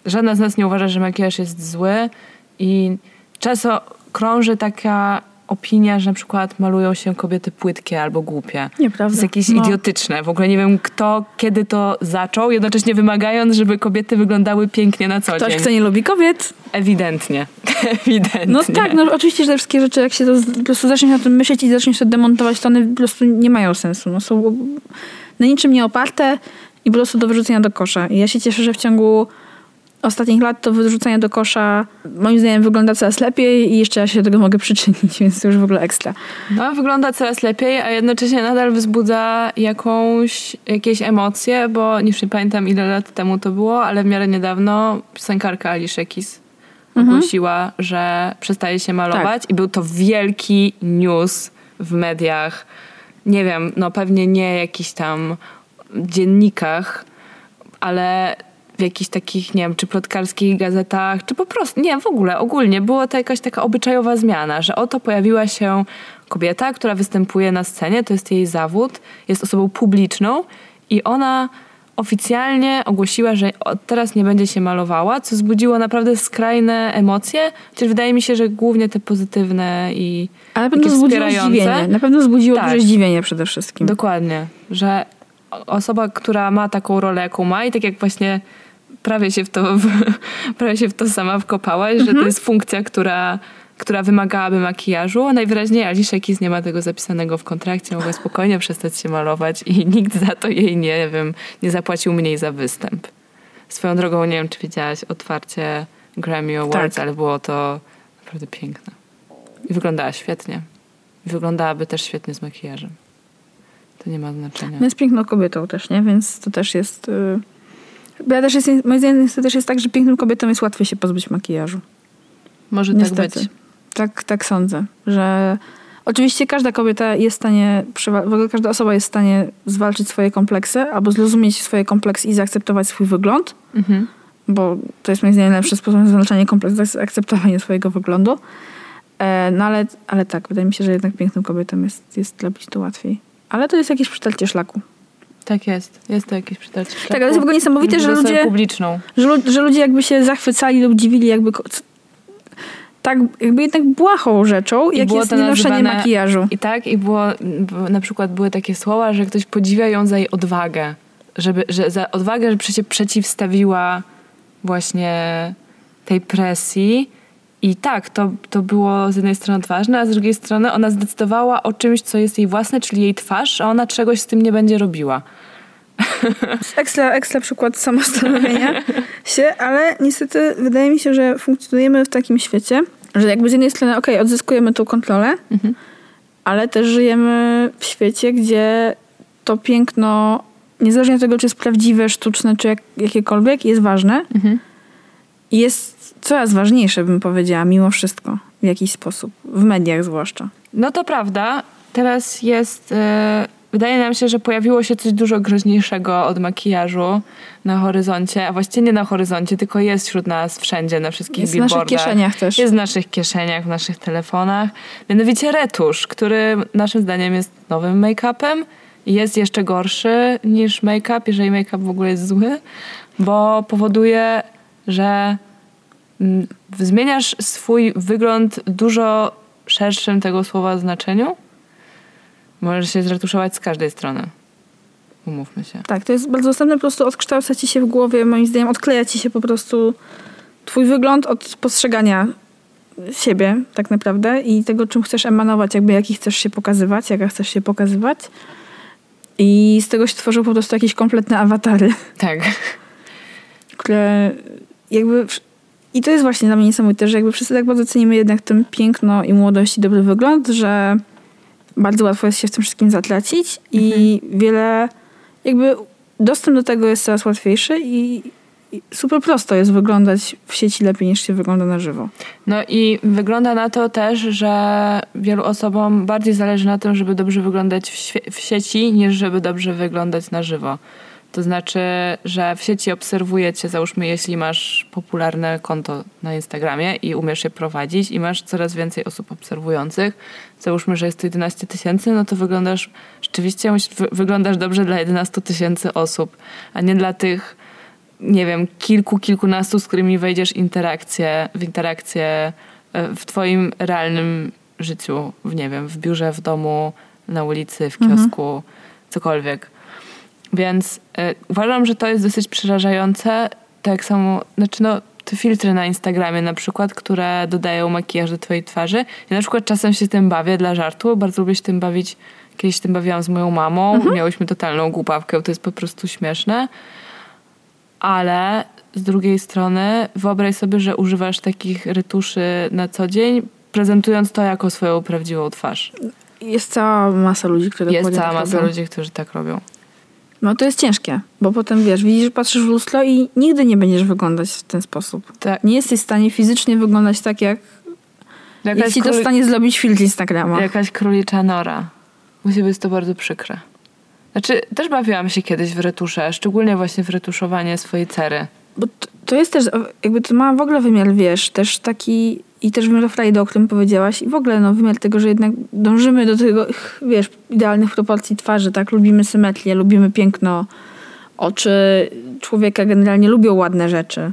żadna z nas nie uważa, że makijaż jest zły. I często krąży taka opinia, że na przykład malują się kobiety płytkie albo głupie. To Nieprawda. jest jakieś No. idiotyczne. W ogóle nie wiem kto, kiedy to zaczął, jednocześnie wymagając, żeby kobiety wyglądały pięknie na co Ktoś, dzień. kto nie lubi kobiet, Ewidentnie. Ewidentnie. No tak, no oczywiście, że te wszystkie rzeczy, jak się to po prostu zaczniesz na tym myśleć i zaczniesz to demontować, to one po prostu nie mają sensu. No, są na niczym nie oparte i po prostu do wyrzucenia do kosza. I ja się cieszę, że w ciągu ostatnich lat to wyrzucanie do kosza moim zdaniem wygląda coraz lepiej i jeszcze ja się do tego mogę przyczynić, więc to już w ogóle ekstra. No, wygląda coraz lepiej, a jednocześnie nadal wzbudza jakąś, jakieś emocje, bo nie nie pamiętam ile lat temu to było, ale w miarę niedawno piosenkarka Alicia Keys ogłosiła, że przestaje się malować i był to wielki news w mediach. Nie wiem, no pewnie nie jakichś tam dziennikach, ale w jakichś takich, nie wiem, czy plotkarskich gazetach, czy po prostu, nie, w ogóle, ogólnie była to jakaś taka obyczajowa zmiana, że oto pojawiła się kobieta, która występuje na scenie, to jest jej zawód, jest osobą publiczną i ona oficjalnie ogłosiła, że od teraz nie będzie się malowała, co wzbudziło naprawdę skrajne emocje, chociaż wydaje mi się, że głównie te pozytywne i Ale na pewno wspierające. zdziwienie. Na pewno wzbudziło Tak. duże zdziwienie przede wszystkim. Dokładnie, że osoba, która ma taką rolę, jaką ma i tak jak właśnie prawie się w to, prawie się w to sama wkopałaś, że to jest funkcja, która, która wymagałaby makijażu, najwyraźniej Alicia Keys nie ma tego zapisanego w kontrakcie, mogła spokojnie przestać się malować i nikt za to jej, nie wiem, nie zapłacił mniej za występ. Swoją drogą, nie wiem, czy widziałaś otwarcie Grammy Awards, Tak. ale było to naprawdę piękne. I wyglądała świetnie. I wyglądałaby też świetnie z makijażem. To nie ma znaczenia. No jest piękną kobietą też, nie? Więc to też jest... Yy... Ja też jest, moim zdaniem to też jest tak, że pięknym kobietom jest łatwiej się pozbyć makijażu. Może Niestety. tak być. Tak, tak sądzę, że oczywiście każda kobieta jest w stanie, w ogóle każda osoba jest w stanie zwalczyć swoje kompleksy albo zrozumieć swoje kompleksy i zaakceptować swój wygląd, Mhm. bo to jest moim zdaniem lepszy sposób na zwalczanie kompleksu, to jest akceptowanie swojego wyglądu. E, no ale, ale tak, wydaje mi się, że jednak pięknym kobietom jest, jest robić to łatwiej. Ale to jest jakieś przytarcie szlaku. Tak jest. Jest to jakieś przytarcie. Tak, ale jest w ogóle niesamowite, że ludzie, publiczną. że, że ludzie jakby się zachwycali lub dziwili jakby tak jakby jednak błahą rzeczą, I jak było jest to nazywane- makijażu. I tak, i było, na przykład były takie słowa, że ktoś podziwia ją za jej odwagę. Żeby, że za odwagę, że się przeciwstawiła właśnie tej presji. I tak, to, to było z jednej strony odważne, a z drugiej strony ona zdecydowała o czymś, co jest jej własne, czyli jej twarz, a ona czegoś z tym nie będzie robiła. Ekstra, ekstra przykład samostanowienia się, ale niestety wydaje mi się, że funkcjonujemy w takim świecie, że jakby z jednej strony, okej, odzyskujemy tą kontrolę, ale też żyjemy w świecie, gdzie to piękno niezależnie od tego, czy jest prawdziwe, sztuczne, czy jak, jakiekolwiek, jest ważne. Mhm. Jest coraz ważniejsze, bym powiedziała, mimo wszystko, w jakiś sposób. W mediach zwłaszcza. No to prawda. Teraz jest. e, wydaje nam się, że pojawiło się coś dużo groźniejszego od makijażu na horyzoncie, a właściwie nie na horyzoncie, tylko jest wśród nas wszędzie, na wszystkich Jest w naszych billboardach. kieszeniach też. Jest w naszych kieszeniach, w naszych telefonach. Mianowicie retusz, który naszym zdaniem jest nowym make-upem jest jeszcze gorszy niż make-up, jeżeli make-up w ogóle jest zły, bo powoduje, że mm, zmieniasz swój wygląd w dużo szerszym tego słowa znaczeniu. Możesz się zretuszować z każdej strony. Umówmy się. Tak, to jest bardzo dostępne, po prostu odkształca ci się w głowie, moim zdaniem odkleja ci się po prostu twój wygląd od postrzegania siebie tak naprawdę i tego, czym chcesz emanować, jakby jaki chcesz się pokazywać, jaka chcesz się pokazywać. I z tego się tworzą po prostu jakieś kompletne awatary, Tak. które jakby... I to jest właśnie dla mnie niesamowite, że jakby wszyscy tak bardzo cenimy jednak ten piękno i młodość i dobry wygląd, że bardzo łatwo jest się w tym wszystkim zatracić i wiele jakby dostęp do tego jest coraz łatwiejszy i, super prosto jest wyglądać w sieci lepiej niż się wygląda na żywo. No i wygląda na to też, że wielu osobom bardziej zależy na tym, żeby dobrze wyglądać w, w sieci, niż żeby dobrze wyglądać na żywo. To znaczy, że w sieci obserwujecie, załóżmy, jeśli masz popularne konto na Instagramie i umiesz je prowadzić i masz coraz więcej osób obserwujących, załóżmy, że jest to 11 tysięcy, no to wyglądasz, rzeczywiście wyglądasz dobrze dla 11 tysięcy osób, a nie dla tych nie wiem, kilku, kilkunastu, z którymi wejdziesz interakcję, w interakcję e, w twoim realnym życiu, w nie wiem, w biurze, w domu, na ulicy, w kiosku, cokolwiek. Więc e, uważam, że to jest dosyć przerażające. Tak samo, znaczy no, te filtry na Instagramie na przykład, które dodają makijaż do twojej twarzy. Ja na przykład czasem się tym bawię dla żartu, bardzo lubię się tym bawić. Kiedyś tym bawiłam z moją mamą, miałyśmy totalną głupawkę, to jest po prostu śmieszne ale z drugiej strony wyobraź sobie, że używasz takich retuszy na co dzień, prezentując to jako swoją prawdziwą twarz. Jest cała masa ludzi, które Jest cała tak masa robią. ludzi, którzy tak robią. No to jest ciężkie, bo potem wiesz, widzisz, patrzysz w lustro i nigdy nie będziesz wyglądać w ten sposób. Tak. Nie jesteś w stanie fizycznie wyglądać tak, jak, jak Jakaś, w króli- stanie zrobić filtr Instagrama. jakaś królicza nora. Musi być to bardzo przykre. Znaczy, też bawiłam się kiedyś w retusze, szczególnie właśnie w retuszowanie swojej cery. Bo to, to jest też, jakby to ma w ogóle wymiar, wiesz, też taki i też wymiar frajdy, o którym powiedziałaś i w ogóle no, wymiar tego, że jednak dążymy do tego, wiesz, idealnych proporcji twarzy, tak? Lubimy symetrię, lubimy piękno, oczy człowieka generalnie lubią ładne rzeczy.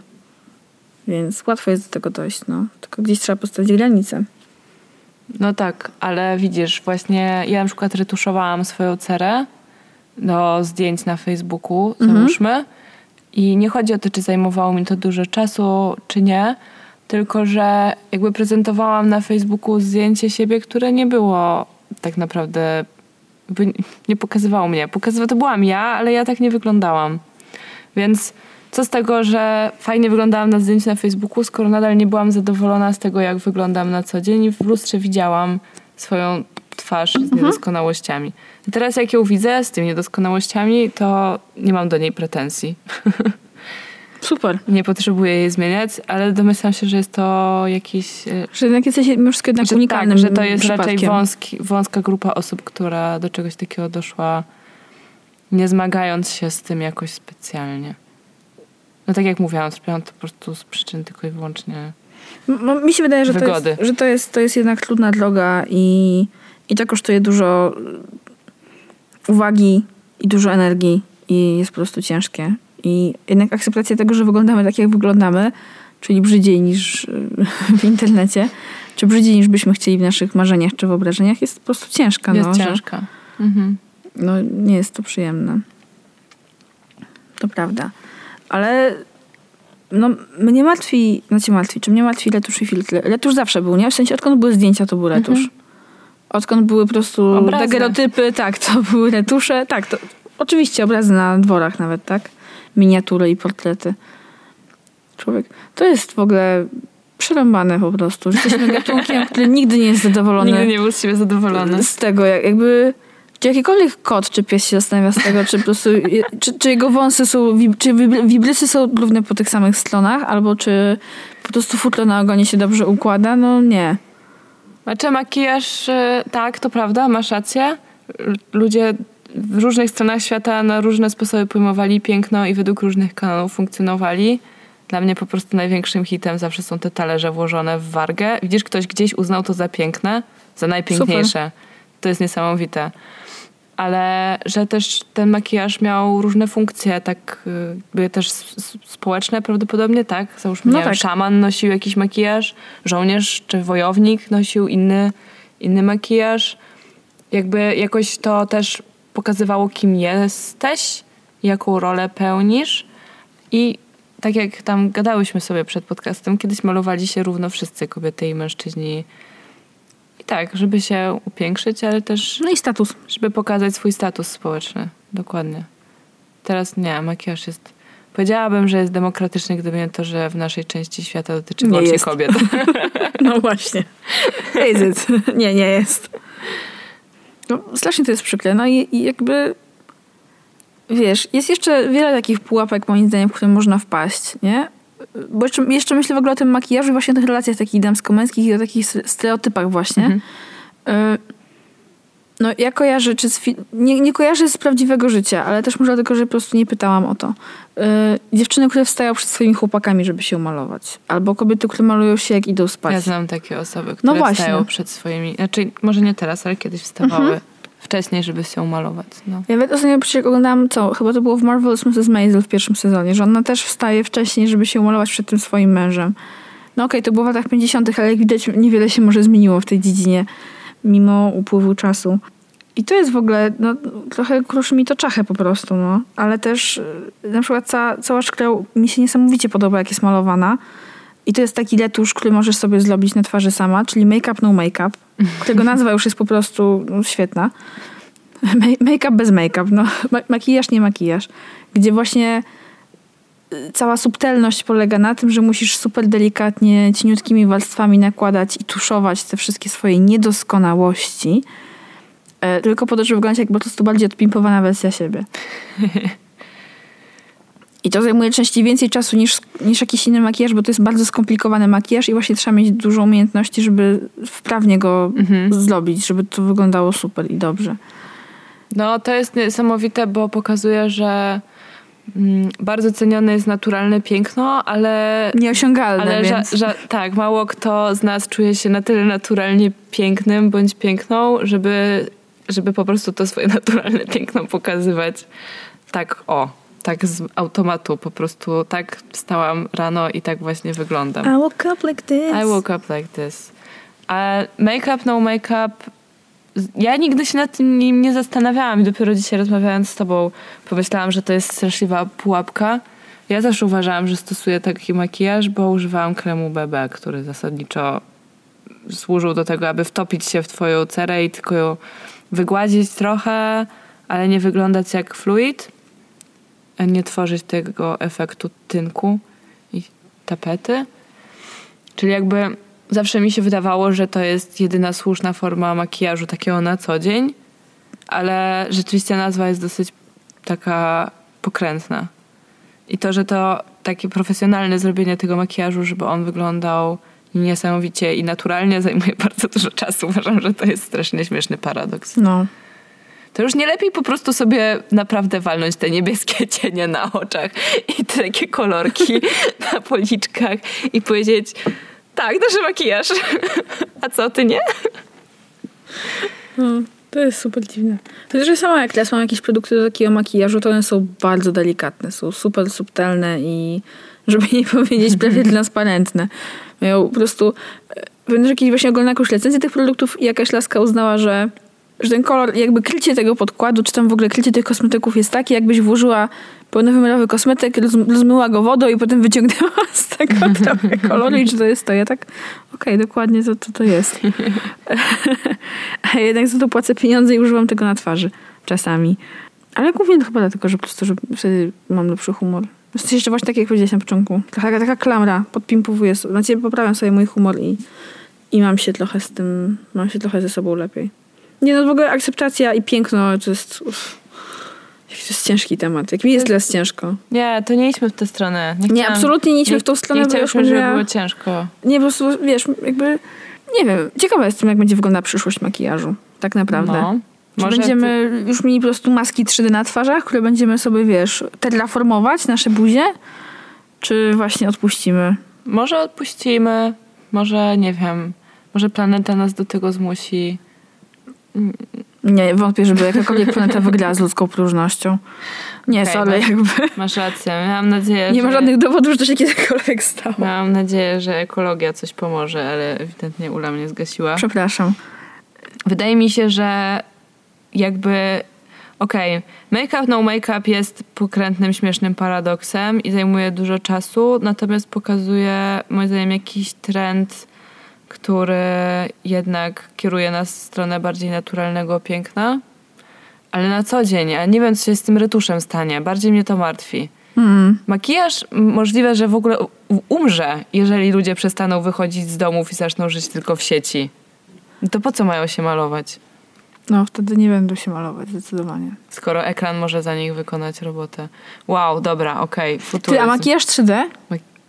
Więc łatwo jest do tego dojść, no. Tylko gdzieś trzeba postawić granicę. No tak, ale widzisz, właśnie ja na przykład retuszowałam swoją cerę do zdjęć na Facebooku, załóżmy. I nie chodzi o to, czy zajmowało mi to dużo czasu, czy nie, tylko że jakby prezentowałam na Facebooku zdjęcie siebie, które nie było tak naprawdę, nie pokazywało mnie. Pokazywa, to byłam ja, ale ja tak nie wyglądałam. Więc co z tego, że fajnie wyglądałam na zdjęciu na Facebooku, skoro nadal nie byłam zadowolona z tego, jak wyglądam na co dzień i w lustrze widziałam swoją twarz z niedoskonałościami. I teraz jak ją widzę z tymi niedoskonałościami, to nie mam do niej pretensji. Super. Nie potrzebuję jej zmieniać, ale domyślam się, że jest to jakiś... e, Że jednak jesteś wszystko jednak że, unikalnym tak, że to jest raczej wąski, wąska grupa osób, która do czegoś takiego doszła, nie zmagając się z tym jakoś specjalnie. No tak jak mówiłam, zrobiłam to po prostu z przyczyn tylko i wyłącznie... M- Mi się wydaje, że, to jest, że to, jest, to jest jednak trudna droga i, i to kosztuje dużo uwagi i dużo energii i jest po prostu ciężkie. I jednak akceptacja tego, że wyglądamy tak, jak wyglądamy, czyli brzydziej niż y, w internecie, czy brzydziej niż byśmy chcieli w naszych marzeniach czy wyobrażeniach, jest po prostu ciężka. Jest no, że- ciężka. Mhm. no, nie jest to przyjemne. To prawda. Ale no, mnie martwi, znaczy martwi, czy mnie martwi retusz i filtry. Retusz zawsze był, nie? W sensie odkąd były zdjęcia, to był retusz. Odkąd były po prostu dagerotypy, tak, to były retusze. Tak, to oczywiście obrazy na dworach nawet, tak? Miniatury i portrety. Człowiek. To jest w ogóle przerąbane po prostu. Jesteśmy gatunkiem, który nigdy nie jest zadowolony Nigdy nie był z siebie zadowolony. z tego, jak, jakby Czy jakikolwiek kot czy pies się zastanawia z tego, czy po prostu, czy, czy jego wąsy są, czy wib- wibrysy są równe po tych samych stronach, albo czy po prostu futro na ogonie się dobrze układa? No nie. Znaczy makijaż, e, tak, to prawda, masz rację. Ludzie w różnych stronach świata na różne sposoby pojmowali piękno i według różnych kanonów funkcjonowali. Dla mnie po prostu największym hitem zawsze są te talerze włożone w wargę. Widzisz, ktoś gdzieś uznał to za piękne, za najpiękniejsze. To jest niesamowite. Ale że też ten makijaż miał różne funkcje, tak y, były też społeczne prawdopodobnie, tak? Załóżmy, No nie wiem, tak. szaman nosił jakiś makijaż, żołnierz czy wojownik nosił inny, inny makijaż. Jakby jakoś to też pokazywało, kim jesteś, jaką rolę pełnisz. I tak jak tam gadałyśmy sobie przed podcastem, kiedyś malowali się równo wszyscy, kobiety i mężczyźni. I tak, żeby się upiększyć, ale też No i status. żeby pokazać swój status społeczny. Dokładnie. Teraz nie, makijaż jest... Powiedziałabym, że jest demokratyczny, gdyby nie to, że w naszej części świata dotyczy Nie wyłącznie kobiet. No właśnie. Is it? Nie, nie jest. No, strasznie to jest przykre. No i, i jakby wiesz, jest jeszcze wiele takich pułapek moim zdaniem, w które można wpaść, nie? Bo jeszcze, jeszcze myślę w ogóle o tym makijażu i właśnie o tych relacjach takich damsko-męskich i o takich stereotypach właśnie. Mhm. Y, No ja kojarzę, czy z nie, nie kojarzę z prawdziwego życia, ale też może dlatego, że po prostu nie pytałam o to. Y, dziewczyny, które wstają przed swoimi chłopakami, żeby się umalować. Albo kobiety, które malują się jak idą spać. Ja znam takie osoby, które właśnie. wstają przed swoimi... Znaczy, może nie teraz, ale kiedyś wstawały Mhm. wcześniej, żeby się umalować. No. Ja nawet ostatnio przecież oglądałam, co, chyba to było w Marvelous Mrs. Maisel w pierwszym sezonie, że ona też wstaje wcześniej, żeby się umalować przed tym swoim mężem. No okej, to było w latach 50., ale jak widać niewiele się może zmieniło w tej dziedzinie, mimo upływu czasu. I to jest w ogóle, no trochę kruszy mi to czachę po prostu, no. Ale też y, na przykład cała, cała szkla mi się niesamowicie podoba, jak jest malowana. I to jest taki letusz, który możesz sobie zrobić na twarzy sama, czyli make-up no make-up, którego nazwa już jest po prostu no, świetna. Ma- Make-up bez make-up, no. Ma- Makijaż, nie makijaż. Gdzie właśnie cała subtelność polega na tym, że musisz super delikatnie, cieniutkimi warstwami nakładać i tuszować te wszystkie swoje niedoskonałości, e, tylko po to, żeby wyglądać jak po prostu bardziej odpimpowana wersja siebie. I to zajmuje częściej więcej czasu niż, niż jakiś inny makijaż, bo to jest bardzo skomplikowany makijaż i właśnie trzeba mieć dużo umiejętności, żeby wprawnie go Mhm. zrobić, żeby to wyglądało super i dobrze. No, to jest niesamowite, bo pokazuje, że bardzo cenione jest naturalne piękno, ale Nieosiągalne, Ale więc... ża- ża- tak, mało kto z nas czuje się na tyle naturalnie pięknym bądź piękną, żeby, żeby po prostu to swoje naturalne piękno pokazywać tak o, tak z automatu po prostu tak wstałam rano i tak właśnie wyglądam. I woke up like this. I woke up like this. A make-up, no make-up. Ja nigdy się nad tym nim nie zastanawiałam i dopiero dzisiaj rozmawiając z tobą pomyślałam, że to jest straszliwa pułapka. Ja zawsze uważałam, że stosuję taki makijaż, bo używałam kremu BB, który zasadniczo służył do tego, aby wtopić się w twoją cerę i tylko ją wygładzić trochę, ale nie wyglądać jak fluid, nie tworzyć tego efektu tynku i tapety. Czyli jakby zawsze mi się wydawało, że to jest jedyna słuszna forma makijażu takiego na co dzień, ale rzeczywiście nazwa jest dosyć taka pokrętna. I to, że to takie profesjonalne zrobienie tego makijażu, żeby on wyglądał niesamowicie i naturalnie zajmuje bardzo dużo czasu. Uważam, że to jest strasznie śmieszny paradoks. No. To już nie lepiej po prostu sobie naprawdę walnąć te niebieskie cienie na oczach i te takie kolorki na policzkach i powiedzieć tak, nasz makijaż. A co, ty nie? no. To jest super dziwne. To jest samo jak teraz mam jakieś produkty do takiego makijażu, to one są bardzo delikatne, są super subtelne i żeby nie powiedzieć prawie transparentne. Mają po prostu... e, Pamiętasz jakiś właśnie oglądałem jakąś recenzję tych produktów i jakaś laska uznała, że że ten kolor, jakby krycie tego podkładu, czy tam w ogóle krycie tych kosmetyków jest takie, jakbyś włożyła pełnowymiarowy kosmetyk, roz, rozmyła go wodą i potem wyciągnęła z tego trochę koloru i czy to jest to? Ja tak, okej, dokładnie to, to to jest. A jednak za to płacę pieniądze i używam tego na twarzy czasami. Ale głównie to chyba dlatego, że po prostu że wtedy mam lepszy humor. Sensie jeszcze właśnie tak jak powiedziałeś na początku. Taka, taka klamra, podpimpowuję znaczy poprawiam sobie mój humor i, i mam się trochę z tym, mam się trochę ze sobą lepiej. Nie no, w ogóle akceptacja i piękno to jest... Uff, jaki to jest ciężki temat. Jak mi jest teraz ciężko. Nie, to nie idźmy w tę stronę. Nie, chciałam- absolutnie nie idźmy w tą stronę, Nie chciałyśmy, żeby było ciężko. Nie, po prostu, wiesz, jakby... Nie wiem, ciekawa jestem, jak będzie wyglądała przyszłość makijażu. Tak naprawdę. No. Czy Może będziemy już mieli po prostu maski 3D na twarzach, które będziemy sobie, wiesz, terraformować nasze buzie? Czy właśnie odpuścimy? Może odpuścimy, może nie wiem, może planeta nas do tego zmusi. Nie, wątpię, żeby jakakolwiek planeta wygrała z ludzką próżnością. Nie, Okej, sorry, masz- jakby. Masz rację. Miałam nadzieję, Nie że... ma żadnych dowodów, że to się kiedykolwiek stało. Miałam nadzieję, że ekologia coś pomoże, ale ewidentnie Ula mnie zgasiła. Przepraszam. Wydaje mi się, że jakby okej, make-up no make-up jest pokrętnym, śmiesznym paradoksem i zajmuje dużo czasu, natomiast pokazuje moim zdaniem jakiś trend, który jednak kieruje nas w stronę bardziej naturalnego piękna. Ale na co dzień, ja nie wiem, co się z tym retuszem stanie. Bardziej mnie to martwi. Mm. Makijaż możliwe, że w ogóle umrze, jeżeli ludzie przestaną wychodzić z domów i zaczną żyć tylko w sieci. No to po co mają się malować, No, wtedy nie będą się malować, zdecydowanie. skoro ekran może za nich wykonać robotę? Wow, dobra, okej, Ty, futuryzm. a makijaż 3D?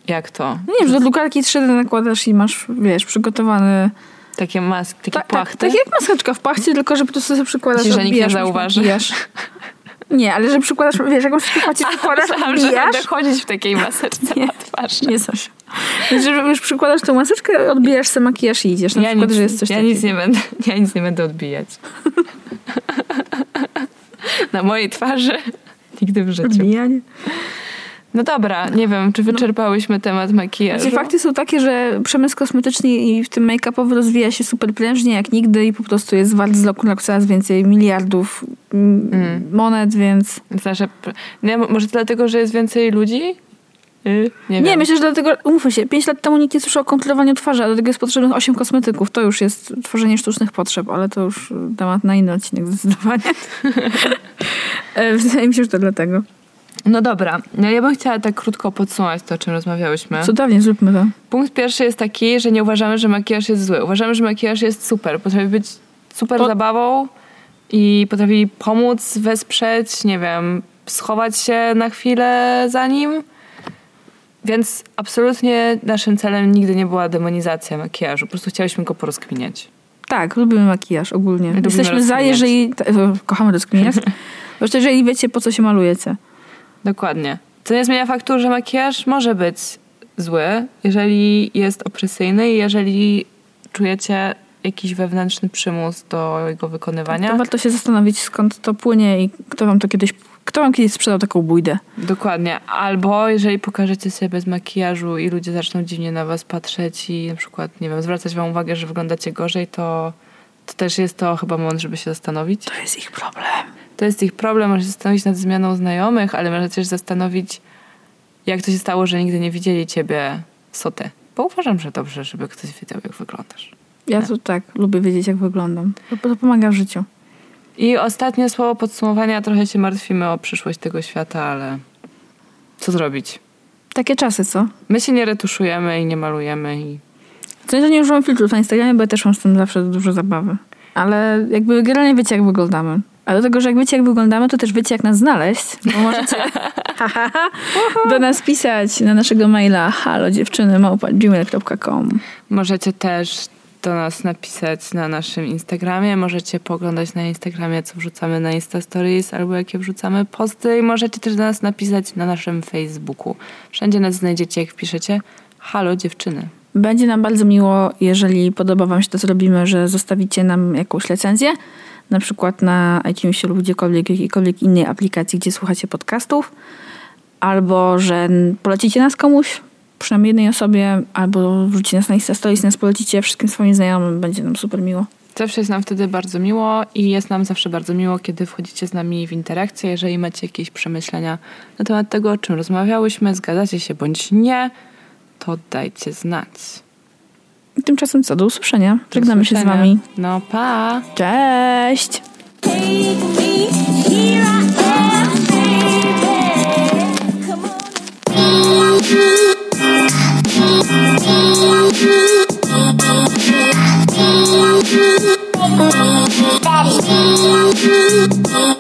Jak to? No nie wiem, że do drukarki 3D nakładasz i masz, wiesz, przygotowany... Takie maski, takie Tak, tak, płachty? tak jak maseczka w pachcie, tylko że po prostu sobie przykładasz, Myślisz, że nikt nie zauważy? Nie, ale że przykładasz, wiesz, jakąś pachcie przykładasz, Myślałam, że będę chodzić w takiej maseczce Nie. na twarz. Nie coś. Że już przykładasz tą maseczkę, odbijasz sobie makijaż i idziesz. Na Ja, przykład, nic, że jest coś ja, takiego. nic nie będę, ja nic nie będę odbijać. na mojej twarzy nigdy w życiu. Odbijanie. No dobra, nie wiem, czy wyczerpałyśmy temat makijażu. Znaczy, fakty są takie, że przemysł kosmetyczny i w tym make-upowy rozwija się super prężnie jak nigdy i po prostu jest wart z roku na rok coraz więcej miliardów mm, Mm. monet, więc... Znaczy, nie, może dlatego, że jest więcej ludzi? Y, nie, Nie, myślę, że dlatego, umówmy się, 5 lat temu nikt nie słyszał o kontrolowaniu twarzy, a do tego jest potrzebnych 8 kosmetyków. To już jest tworzenie sztucznych potrzeb, ale to już temat na inny odcinek zdecydowanie. E, Wydaje mi się, że to dlatego. No dobra, no ja bym chciała tak krótko podsumować to, o czym rozmawiałyśmy. Cudownie, zróbmy to. Punkt pierwszy jest taki, że nie uważamy, że makijaż jest zły. Uważamy, że makijaż jest super. Potrafi być super zabawą i potrafi pomóc, wesprzeć, nie wiem, schować się na chwilę za nim. Więc absolutnie naszym celem nigdy nie była demonizacja makijażu. Po prostu chciałyśmy go porozkminiać. Tak, lubimy makijaż ogólnie. Lubimy Jesteśmy za, jeżeli... e, Kochamy rozkminiać. Zresztą jeżeli wiecie, po co się malujecie. Dokładnie. Co nie zmienia faktu, że makijaż może być zły, jeżeli jest opresyjny i jeżeli czujecie jakiś wewnętrzny przymus do jego wykonywania. To warto się zastanowić, skąd to płynie i kto wam to kiedyś... Kto wam kiedyś sprzedał taką bójdę? Dokładnie. Albo jeżeli pokażecie sobie bez makijażu i ludzie zaczną dziwnie na was patrzeć i na przykład, nie wiem, zwracać wam uwagę, że wyglądacie gorzej, to, to też jest to chyba moment, żeby się zastanowić. To jest ich problem. To jest ich problem, może się zastanowić nad zmianą znajomych, ale może też zastanowić, jak to się stało, że nigdy nie widzieli ciebie soty. Bo uważam, że dobrze, żeby ktoś wiedział, jak wyglądasz. Ja to tak, lubię wiedzieć, jak wyglądam. To, to pomaga w życiu. I ostatnie słowo podsumowania. Trochę się martwimy o przyszłość tego świata, ale co zrobić? Takie czasy, co? My się nie retuszujemy i nie malujemy i To nie, że nie używam filtrów na Instagramie, bo ja też mam z tym zawsze dużo zabawy. Ale jakby generalnie wiecie, jak wyglądamy. A do tego, że jak wiecie, jak wyglądamy, to też wiecie, jak nas znaleźć. Bo możecie do nas pisać na naszego maila halo dziewczyny Możecie też do nas napisać na naszym Instagramie. Możecie poglądać na Instagramie, co wrzucamy na Insta Stories albo jakie wrzucamy posty. I możecie też do nas napisać na naszym Facebooku. Wszędzie nas znajdziecie, jak wpiszecie halo dziewczyny. Będzie nam bardzo miło, jeżeli podoba wam się to, co robimy, że zostawicie nam jakąś recenzję. Na przykład na iTunesie lub gdziekolwiek, jakiejkolwiek innej aplikacji, gdzie słuchacie podcastów. Albo, że polecicie nas komuś, przynajmniej jednej osobie, albo wrzucicie nas na Insta Stories, nas polecicie wszystkim swoim znajomym. Będzie nam super miło. Zawsze jest nam wtedy bardzo miło i jest nam zawsze bardzo miło, kiedy wchodzicie z nami w interakcję. Jeżeli macie jakieś przemyślenia na temat tego, o czym rozmawiałyśmy, zgadzacie się bądź nie, to dajcie znać. Tymczasem co, do usłyszenia. Żegnamy się z wami. No pa! Cześć! Daddy.